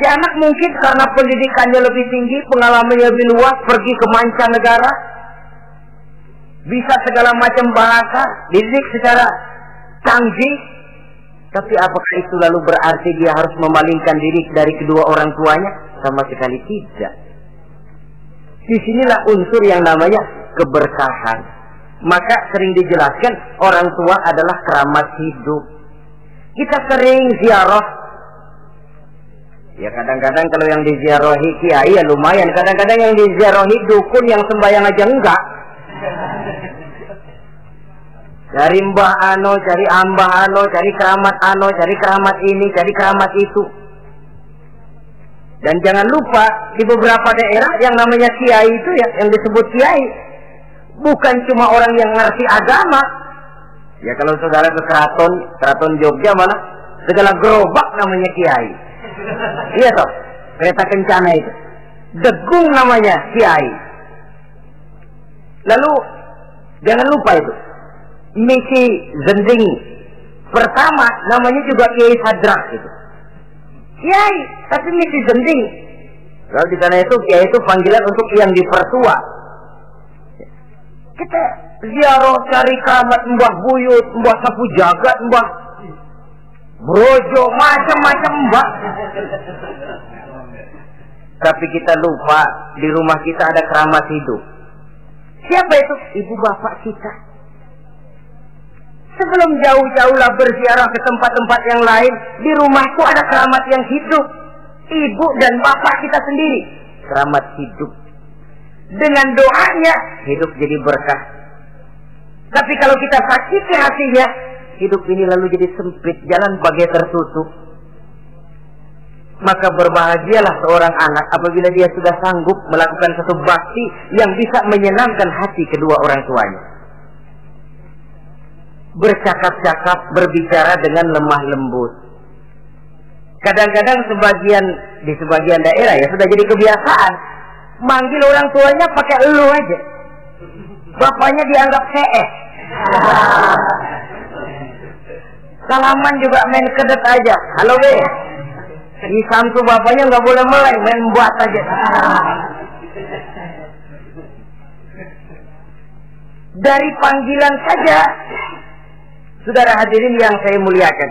Si anak mungkin karena pendidikannya lebih tinggi, pengalamannya lebih luas, pergi ke mancanegara, bisa segala macam bahasa, didik secara canggih, tapi apakah itu lalu berarti dia harus memalingkan diri dari kedua orang tuanya? Sama sekali tidak. Di sinilah unsur yang namanya keberkahan. Maka sering dijelaskan orang tua adalah keramat hidup. Kita sering ziarah. Ya kadang-kadang kalau yang diziarahi kiai ya lumayan. Kadang-kadang yang diziarahi dukun yang sembahyang aja enggak. Cari mbah ano, cari ambah ano, cari keramat ano, cari keramat ini, cari keramat itu. Dan jangan lupa di beberapa daerah yang namanya kiai itu ya, yang disebut kiai bukan cuma orang yang ngerti agama. Ya kalau saudara ke keraton, keraton Jogja mana segala gerobak namanya kiai. Iya toh, kereta kencana itu. Degung namanya kiai. Lalu jangan lupa itu misi zending pertama namanya juga Kiai Sadrak itu. Kiai, tapi misi zending. Kalau di sana itu Kiai itu panggilan untuk yang dipertua. Kita ziarah cari keramat Mbah Buyut, Mbah Sapu Jagat, Mbah Brojo, macam-macam Mbah. Tapi kita lupa di rumah kita ada keramat hidup. Siapa itu? Ibu bapak kita. Sebelum jauh-jauhlah berziarah ke tempat-tempat yang lain, di rumahku ada keramat yang hidup. Ibu dan bapak kita sendiri. Keramat hidup. Dengan doanya, hidup jadi berkah. Tapi kalau kita sakiti hatinya, hidup ini lalu jadi sempit, jalan bagai tertutup. Maka berbahagialah seorang anak apabila dia sudah sanggup melakukan satu bakti yang bisa menyenangkan hati kedua orang tuanya bercakap-cakap, berbicara dengan lemah lembut. Kadang-kadang sebagian di sebagian daerah ya sudah jadi kebiasaan manggil orang tuanya pakai elu aja. Bapaknya dianggap CS. Salaman juga main kedet aja. Halo be. Di samsu bapaknya nggak boleh mulai main buat aja. Dari panggilan saja Saudara hadirin yang saya muliakan.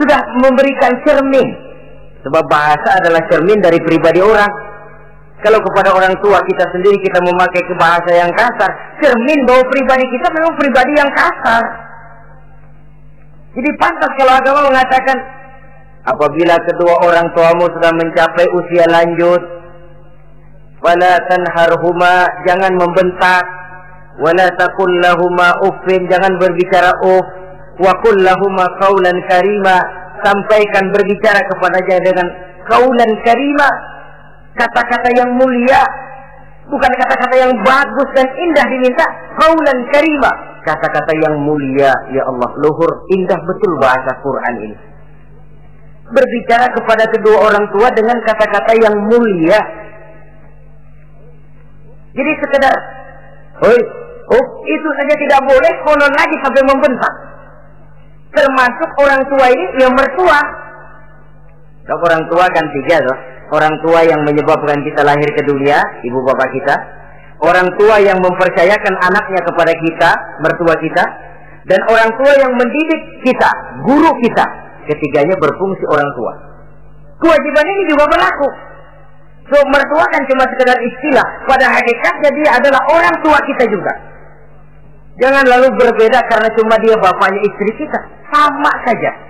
Sudah memberikan cermin. Sebab bahasa adalah cermin dari pribadi orang. Kalau kepada orang tua kita sendiri kita memakai bahasa yang kasar, cermin bahwa pribadi kita memang pribadi yang kasar. Jadi pantas kalau agama mengatakan apabila kedua orang tuamu sudah mencapai usia lanjut, wala tanharhuma jangan membentak, wala taqul lahuma uffin jangan berbicara uff wa qul lahuma qaulan karima sampaikan berbicara kepadanya dengan kaulan karima kata-kata yang mulia bukan kata-kata yang bagus dan indah diminta kaulan karima kata-kata yang mulia ya Allah luhur indah betul bahasa Quran ini berbicara kepada kedua orang tua dengan kata-kata yang mulia jadi sekedar Oi, Oh, itu saja tidak boleh, konon lagi sampai membentak. Termasuk orang tua ini yang mertua. Kalau orang tua kan tiga loh. Orang tua yang menyebabkan kita lahir ke dunia, ibu bapak kita. Orang tua yang mempercayakan anaknya kepada kita, mertua kita. Dan orang tua yang mendidik kita, guru kita. Ketiganya berfungsi orang tua. Kewajiban ini juga berlaku. So, mertua kan cuma sekedar istilah. Pada hakikatnya dia adalah orang tua kita juga. Jangan lalu berbeda karena cuma dia bapaknya istri kita. Sama saja.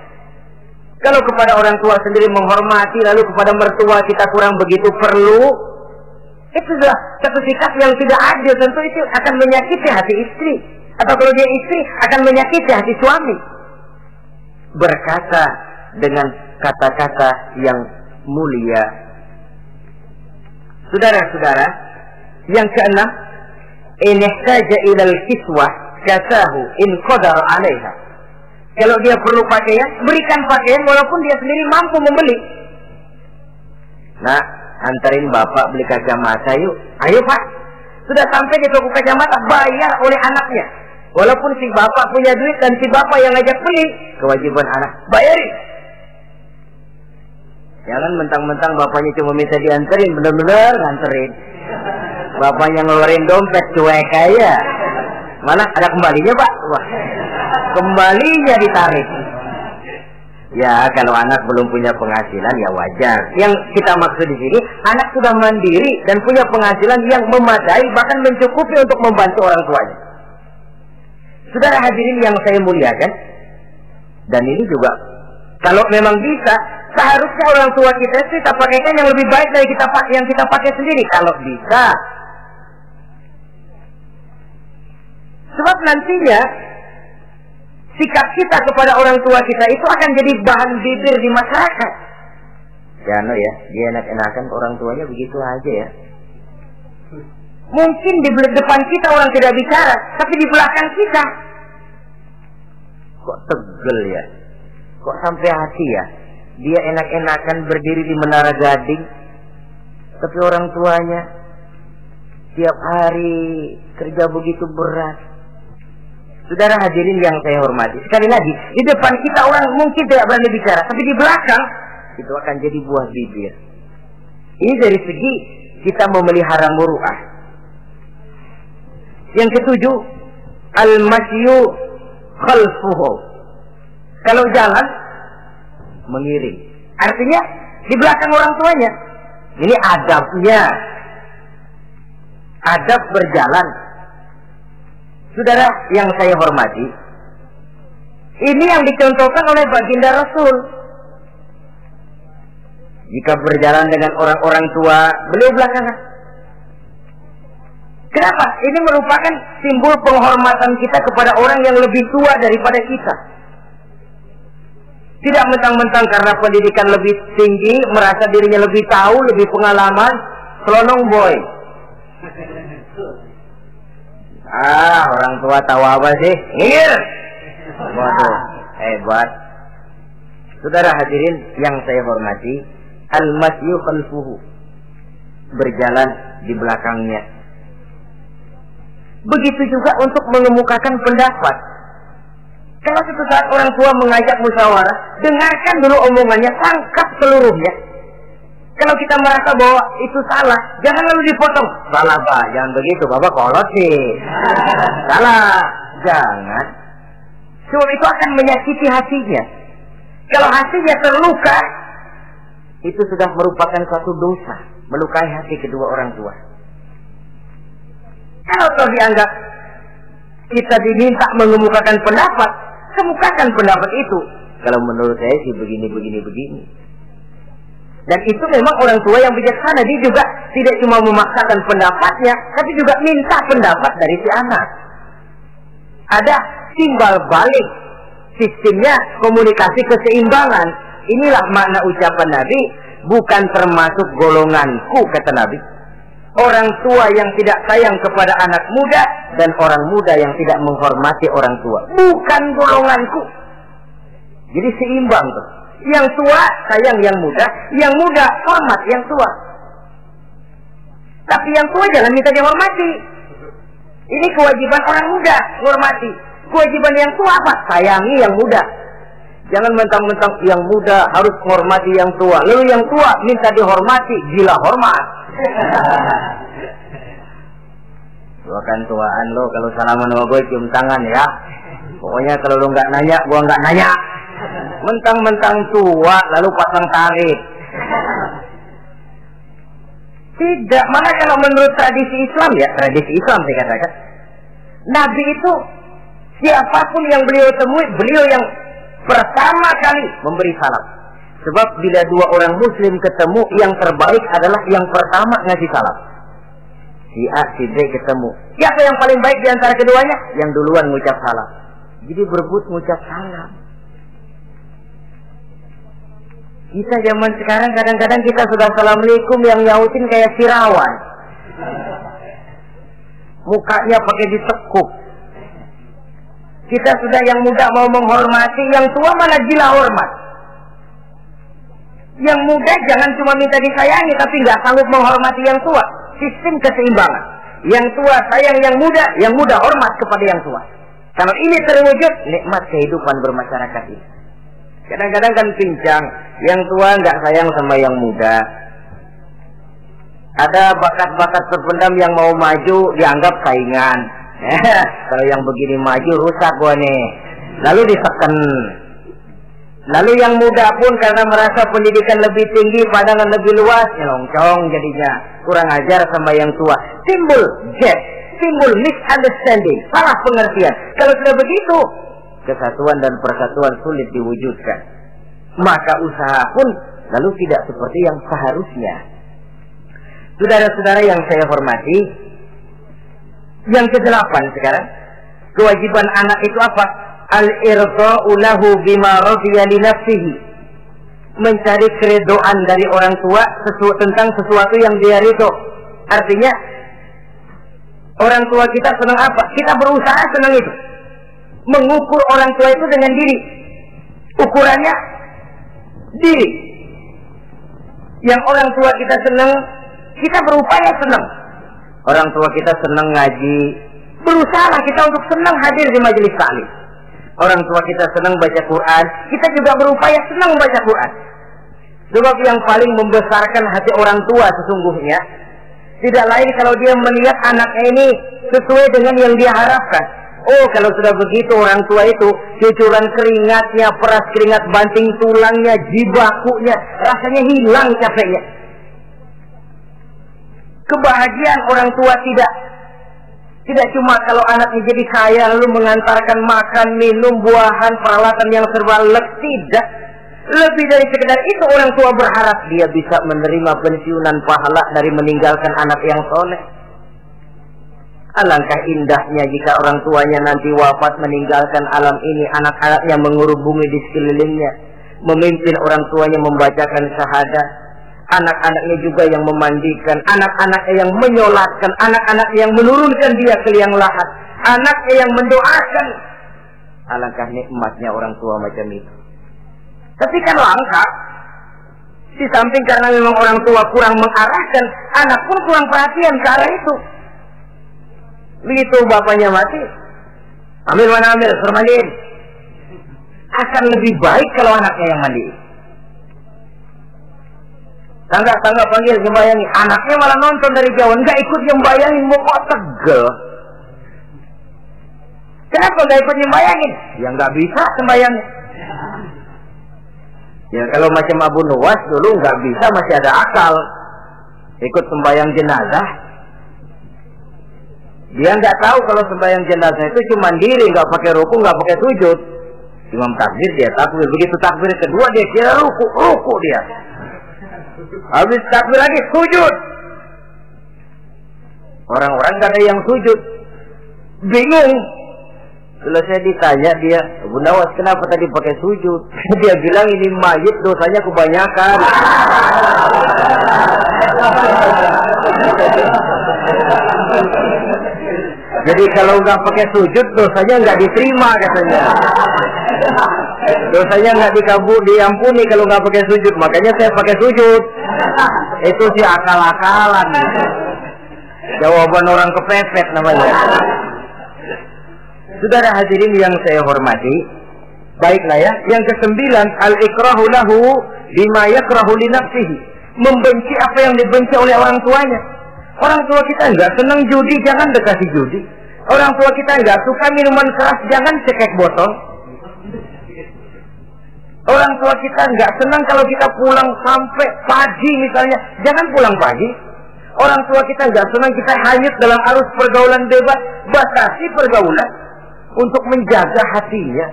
Kalau kepada orang tua sendiri menghormati, lalu kepada mertua kita kurang begitu perlu, itu adalah satu sikap yang tidak adil. Tentu itu akan menyakiti hati istri. Atau kalau dia istri, akan menyakiti hati suami. Berkata dengan kata-kata yang mulia. Saudara-saudara, yang keenam, in ihtaja ilal kiswah kasahu in qadar alaiha Kalau dia perlu pakaian, berikan pakaian walaupun dia sendiri mampu membeli. Nah, antarin bapak beli kacamata yuk. Ayo pak. Sudah sampai di toko kacamata, bayar oleh anaknya. Walaupun si bapak punya duit dan si bapak yang ngajak beli, kewajiban anak bayarin. Jangan mentang-mentang bapaknya cuma minta dianterin, bener-bener nganterin. Bapaknya ngeluarin dompet cuek aja. Mana ada kembalinya pak? Wah, kembalinya ditarik. Ya, kalau anak belum punya penghasilan ya wajar. Yang kita maksud di sini, anak sudah mandiri dan punya penghasilan yang memadai bahkan mencukupi untuk membantu orang tuanya. Saudara hadirin yang saya muliakan, dan ini juga kalau memang bisa, seharusnya orang tua kita kita pakaikan yang lebih baik dari kita yang kita pakai sendiri. Kalau bisa, sebab nantinya sikap kita kepada orang tua kita itu akan jadi bahan bibir di masyarakat. Ya, no ya, dia enak-enakan orang tuanya begitu aja ya. Mungkin di depan kita orang tidak bicara, tapi di belakang kita. Kok tegel ya? Kok sampai hati ya? Dia enak-enakan berdiri di menara gading, tapi orang tuanya tiap hari kerja begitu berat, Saudara hadirin yang saya hormati. Sekali lagi, di depan kita orang mungkin tidak berani bicara, tapi di belakang itu akan jadi buah bibir. Ini dari segi kita memelihara muruah. Yang ketujuh, al-masyu khalfuhu. Kalau jalan mengiring. Artinya di belakang orang tuanya. Ini adabnya. Adab berjalan Saudara yang saya hormati, ini yang dicontohkan oleh baginda Rasul. Jika berjalan dengan orang-orang tua, beliau belakangan. Kenapa? Ini merupakan simbol penghormatan kita kepada orang yang lebih tua daripada kita. Tidak mentang-mentang karena pendidikan lebih tinggi, merasa dirinya lebih tahu, lebih pengalaman, selonong boy. Ah, orang tua tahu apa sih? Ngir. Waduh, hebat. Saudara hadirin yang saya hormati, al-masyu khalfuhu. Berjalan di belakangnya. Begitu juga untuk mengemukakan pendapat. Kalau suatu saat orang tua mengajak musyawarah, dengarkan dulu omongannya, tangkap seluruhnya. Kalau kita merasa bahwa itu salah, jangan lalu dipotong. Salah pak, jangan begitu, bapak kolot sih. salah, jangan. Sebab itu akan menyakiti hatinya. Kalau hatinya terluka, itu sudah merupakan suatu dosa, melukai hati kedua orang tua. Kalau toh dianggap kita diminta mengemukakan pendapat, kemukakan pendapat itu. Kalau menurut saya sih begini, begini, begini. Dan itu memang orang tua yang bijaksana. Dia juga tidak cuma memaksakan pendapatnya, tapi juga minta pendapat dari si anak. Ada timbal balik. Sistemnya komunikasi keseimbangan. Inilah makna ucapan Nabi. Bukan termasuk golonganku, kata Nabi. Orang tua yang tidak sayang kepada anak muda dan orang muda yang tidak menghormati orang tua. Bukan golonganku. Jadi seimbang tuh. Yang tua sayang yang muda, yang muda hormat yang tua. Tapi yang tua jangan minta dihormati. Ini kewajiban orang muda, hormati. Kewajiban yang tua apa? Sayangi yang muda. Jangan mentang-mentang yang muda harus menghormati yang tua. Lalu yang tua minta dihormati, gila hormat. Gua kan tuaan lo kalau salaman sama gue cium tangan ya. Pokoknya kalau lo nggak nanya, gua nggak nanya. Mentang-mentang tua lalu pasang tarik. Tidak, mana kalau menurut tradisi Islam ya, tradisi Islam saya katakan. Nabi itu siapa pun yang beliau temui, beliau yang pertama kali memberi salam. Sebab bila dua orang muslim ketemu, yang terbaik adalah yang pertama ngasih salam. Si A, si B ketemu. Siapa yang paling baik di antara keduanya? Yang duluan ngucap salam. Jadi berebut ngucap salam. Kita zaman sekarang kadang-kadang kita sudah assalamualaikum yang nyautin kayak sirawan. Mukanya pakai ditekuk. Kita sudah yang muda mau menghormati, yang tua malah gila hormat. Yang muda jangan cuma minta disayangi, tapi nggak sanggup menghormati yang tua. Sistem keseimbangan. Yang tua sayang yang muda, yang muda hormat kepada yang tua. Kalau ini terwujud, nikmat kehidupan bermasyarakat ini. Kadang-kadang kan pincang, yang tua nggak sayang sama yang muda. Ada bakat-bakat terpendam yang mau maju dianggap saingan. Kalau yang begini maju rusak gua nih. Lalu diseken. Lalu yang muda pun karena merasa pendidikan lebih tinggi, pandangan lebih luas, nyelongcong jadinya. Kurang ajar sama yang tua. Timbul jet, timbul misunderstanding, salah pengertian. Kalau sudah begitu, kesatuan dan persatuan sulit diwujudkan. Maka usaha pun lalu tidak seperti yang seharusnya. Saudara-saudara yang saya hormati, yang kedelapan sekarang, kewajiban anak itu apa? Al-irda'u lahu bima nafsihi. Mencari keredoan dari orang tua sesu tentang sesuatu yang dia ridho. Artinya, orang tua kita senang apa? Kita berusaha senang itu mengukur orang tua itu dengan diri. Ukurannya diri. Yang orang tua kita senang, kita berupaya senang. Orang tua kita senang ngaji, berusaha kita untuk senang hadir di majelis taklim. Orang tua kita senang baca Quran, kita juga berupaya senang baca Quran. Sebab yang paling membesarkan hati orang tua sesungguhnya tidak lain kalau dia melihat anaknya ini sesuai dengan yang dia harapkan. Oh kalau sudah begitu orang tua itu cucuran keringatnya, peras keringat banting tulangnya, jibakunya, rasanya hilang capeknya. Kebahagiaan orang tua tidak tidak cuma kalau anaknya jadi kaya lalu mengantarkan makan, minum, buahan, peralatan yang serba lek, tidak. Lebih dari sekedar itu orang tua berharap dia bisa menerima pensiunan pahala dari meninggalkan anak yang soleh. Alangkah indahnya jika orang tuanya nanti wafat meninggalkan alam ini, anak-anaknya mengurubungi di sekelilingnya, memimpin orang tuanya membacakan syahadat, anak-anaknya juga yang memandikan, anak-anaknya yang menyolatkan, anak-anaknya yang menurunkan dia ke liang lahat, anaknya yang mendoakan. Alangkah nikmatnya orang tua macam itu. Tapi kan langka. Di samping karena memang orang tua kurang mengarahkan, anak pun kurang perhatian ke arah itu. Begitu bapaknya mati, ambil mana ambil, suruh mandiin. Akan lebih baik kalau anaknya yang mandi. Tangga-tangga panggil sembayangi. Anaknya malah nonton dari jauh. Enggak ikut nyembayangin. Mau kok tegel. Kenapa enggak ikut nyembayangin? Ya enggak bisa sembayangin. Ya kalau macam Abu Nuwas dulu enggak bisa masih ada akal. Ikut sembayang jenazah. Dia nggak tahu kalau sembahyang jenazah itu cuma diri, nggak pakai ruku, nggak pakai sujud. Imam takbir dia takbir, begitu takbir kedua dia kira ruku, ruku dia. Habis takbir lagi sujud. Orang-orang gak ada yang sujud. Bingung. Selesai ditanya dia, Abu Nawas kenapa tadi pakai sujud? dia bilang ini mayit dosanya kebanyakan. Jadi kalau nggak pakai sujud dosanya nggak diterima katanya. Dosanya nggak dikabur, diampuni kalau nggak pakai sujud. Makanya saya pakai sujud. Itu sih akal-akalan. Jawaban orang kepepet namanya. Saudara hadirin yang saya hormati, baiklah ya. Yang kesembilan, al-ikrahu lahu bima yakrahu nafsihi. Membenci apa yang dibenci oleh orang tuanya. Orang tua kita nggak senang judi, jangan dekati judi. Orang tua kita nggak suka minuman keras, jangan cekek botol. Orang tua kita nggak senang kalau kita pulang sampai pagi misalnya, jangan pulang pagi. Orang tua kita nggak senang kita hanyut dalam arus pergaulan bebas, batasi pergaulan untuk menjaga hatinya.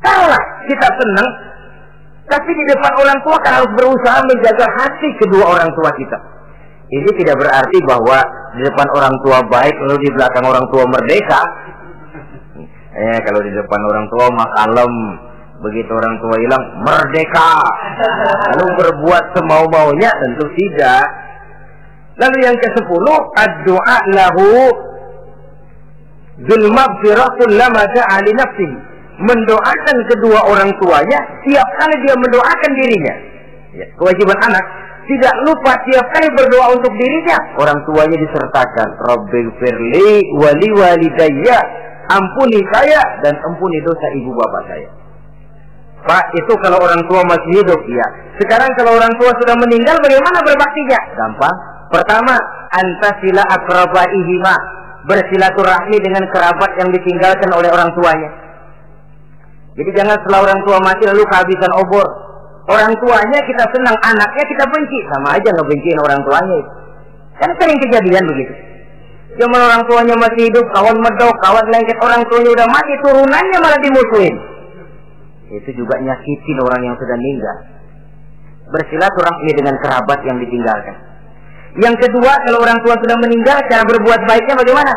Kalau kita senang, tapi di depan orang tua kan harus berusaha menjaga hati kedua orang tua kita. Ini tidak berarti bahwa di depan orang tua baik lalu di belakang orang tua merdeka. Eh kalau di depan orang tua mah kalem, begitu orang tua hilang merdeka. Lalu berbuat semau-maunya tentu tidak. Lalu yang ke sepuluh, doa lahu bil li nafsihi. Mendoakan kedua orang tuanya tiap kali dia mendoakan dirinya. Ya, kewajiban anak tidak lupa tiap kali berdoa untuk dirinya. Orang tuanya disertakan. Rabbil firli wali walidayya. Ampuni saya dan ampuni dosa ibu bapak saya. Pak, itu kalau orang tua masih hidup, ya. Sekarang kalau orang tua sudah meninggal, bagaimana berbaktinya? Gampang. Pertama, antasila akrabaihima. Bersilaturahmi dengan kerabat yang ditinggalkan oleh orang tuanya. Jadi jangan setelah orang tua mati lalu kehabisan obor. Orang tuanya kita senang, anaknya kita benci. Sama aja ngebenciin orang tuanya. Kan sering kejadian begitu. Zaman orang tuanya masih hidup, kawan medok, kawan lengket, orang tuanya udah mati, turunannya malah dimusuhin. Itu juga nyakitin orang yang sudah meninggal. Bersilaturahmi dengan kerabat yang ditinggalkan. Yang kedua, kalau orang tua sudah meninggal, cara berbuat baiknya bagaimana?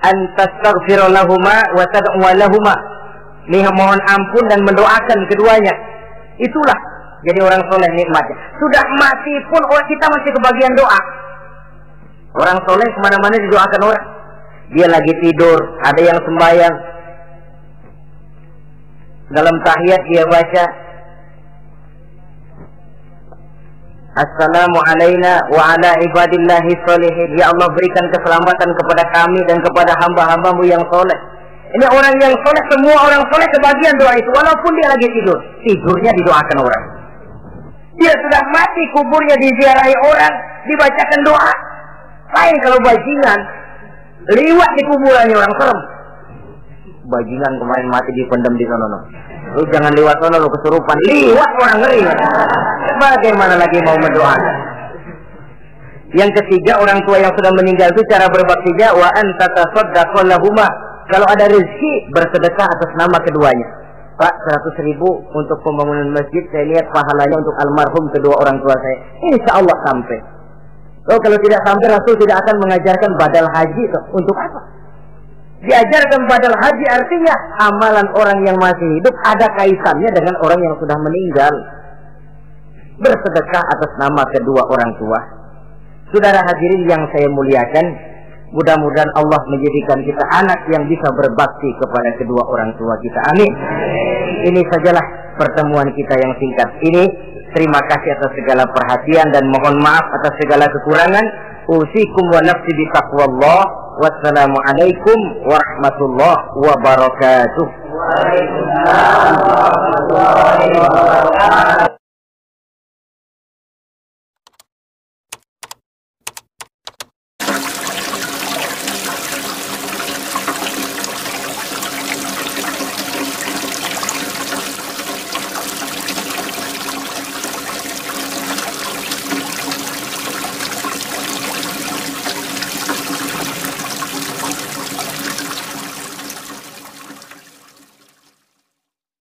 Antastaghfirulahuma wa tad'u Nih mohon ampun dan mendoakan keduanya. Itulah jadi orang soleh nikmatnya. Sudah mati pun orang kita masih kebagian doa. Orang soleh ke mana-mana didoakan orang. Dia lagi tidur, ada yang sembahyang. Dalam tahiyat dia baca Assalamu alayna wa ala ibadillahi solihin. Ya Allah berikan keselamatan kepada kami dan kepada hamba-hambamu yang soleh. Ini orang yang soleh, semua orang soleh kebagian doa itu. Walaupun dia lagi tidur. Tidurnya didoakan orang. Dia sudah mati, kuburnya diziarahi orang. Dibacakan doa. Lain kalau bajingan. Liwat di kuburannya orang serem. Bajingan kemarin mati dipendam di sana. Lu jangan lewat sana lu kesurupan. Liwat orang ngeri. Bagaimana lagi mau mendoakan? Yang ketiga orang tua yang sudah meninggal itu cara berbaktinya wa anta kalau ada rezeki bersedekah atas nama keduanya. Pak, 100 ribu untuk pembangunan masjid, saya lihat pahalanya untuk almarhum kedua orang tua saya. Insya Allah sampai. Oh, kalau tidak sampai Rasul tidak akan mengajarkan badal haji. Toh. Untuk apa? Diajarkan badal haji artinya amalan orang yang masih hidup ada kaitannya dengan orang yang sudah meninggal. Bersedekah atas nama kedua orang tua. Saudara hadirin yang saya muliakan, Mudah-mudahan Allah menjadikan kita anak yang bisa berbakti kepada kedua orang tua kita. Amin. Ini sajalah pertemuan kita yang singkat ini. Terima kasih atas segala perhatian dan mohon maaf atas segala kekurangan. Usikum wa nafsi bi taqwallah. Wassalamualaikum warahmatullahi wabarakatuh. Waalaikumsalam warahmatullahi wabarakatuh.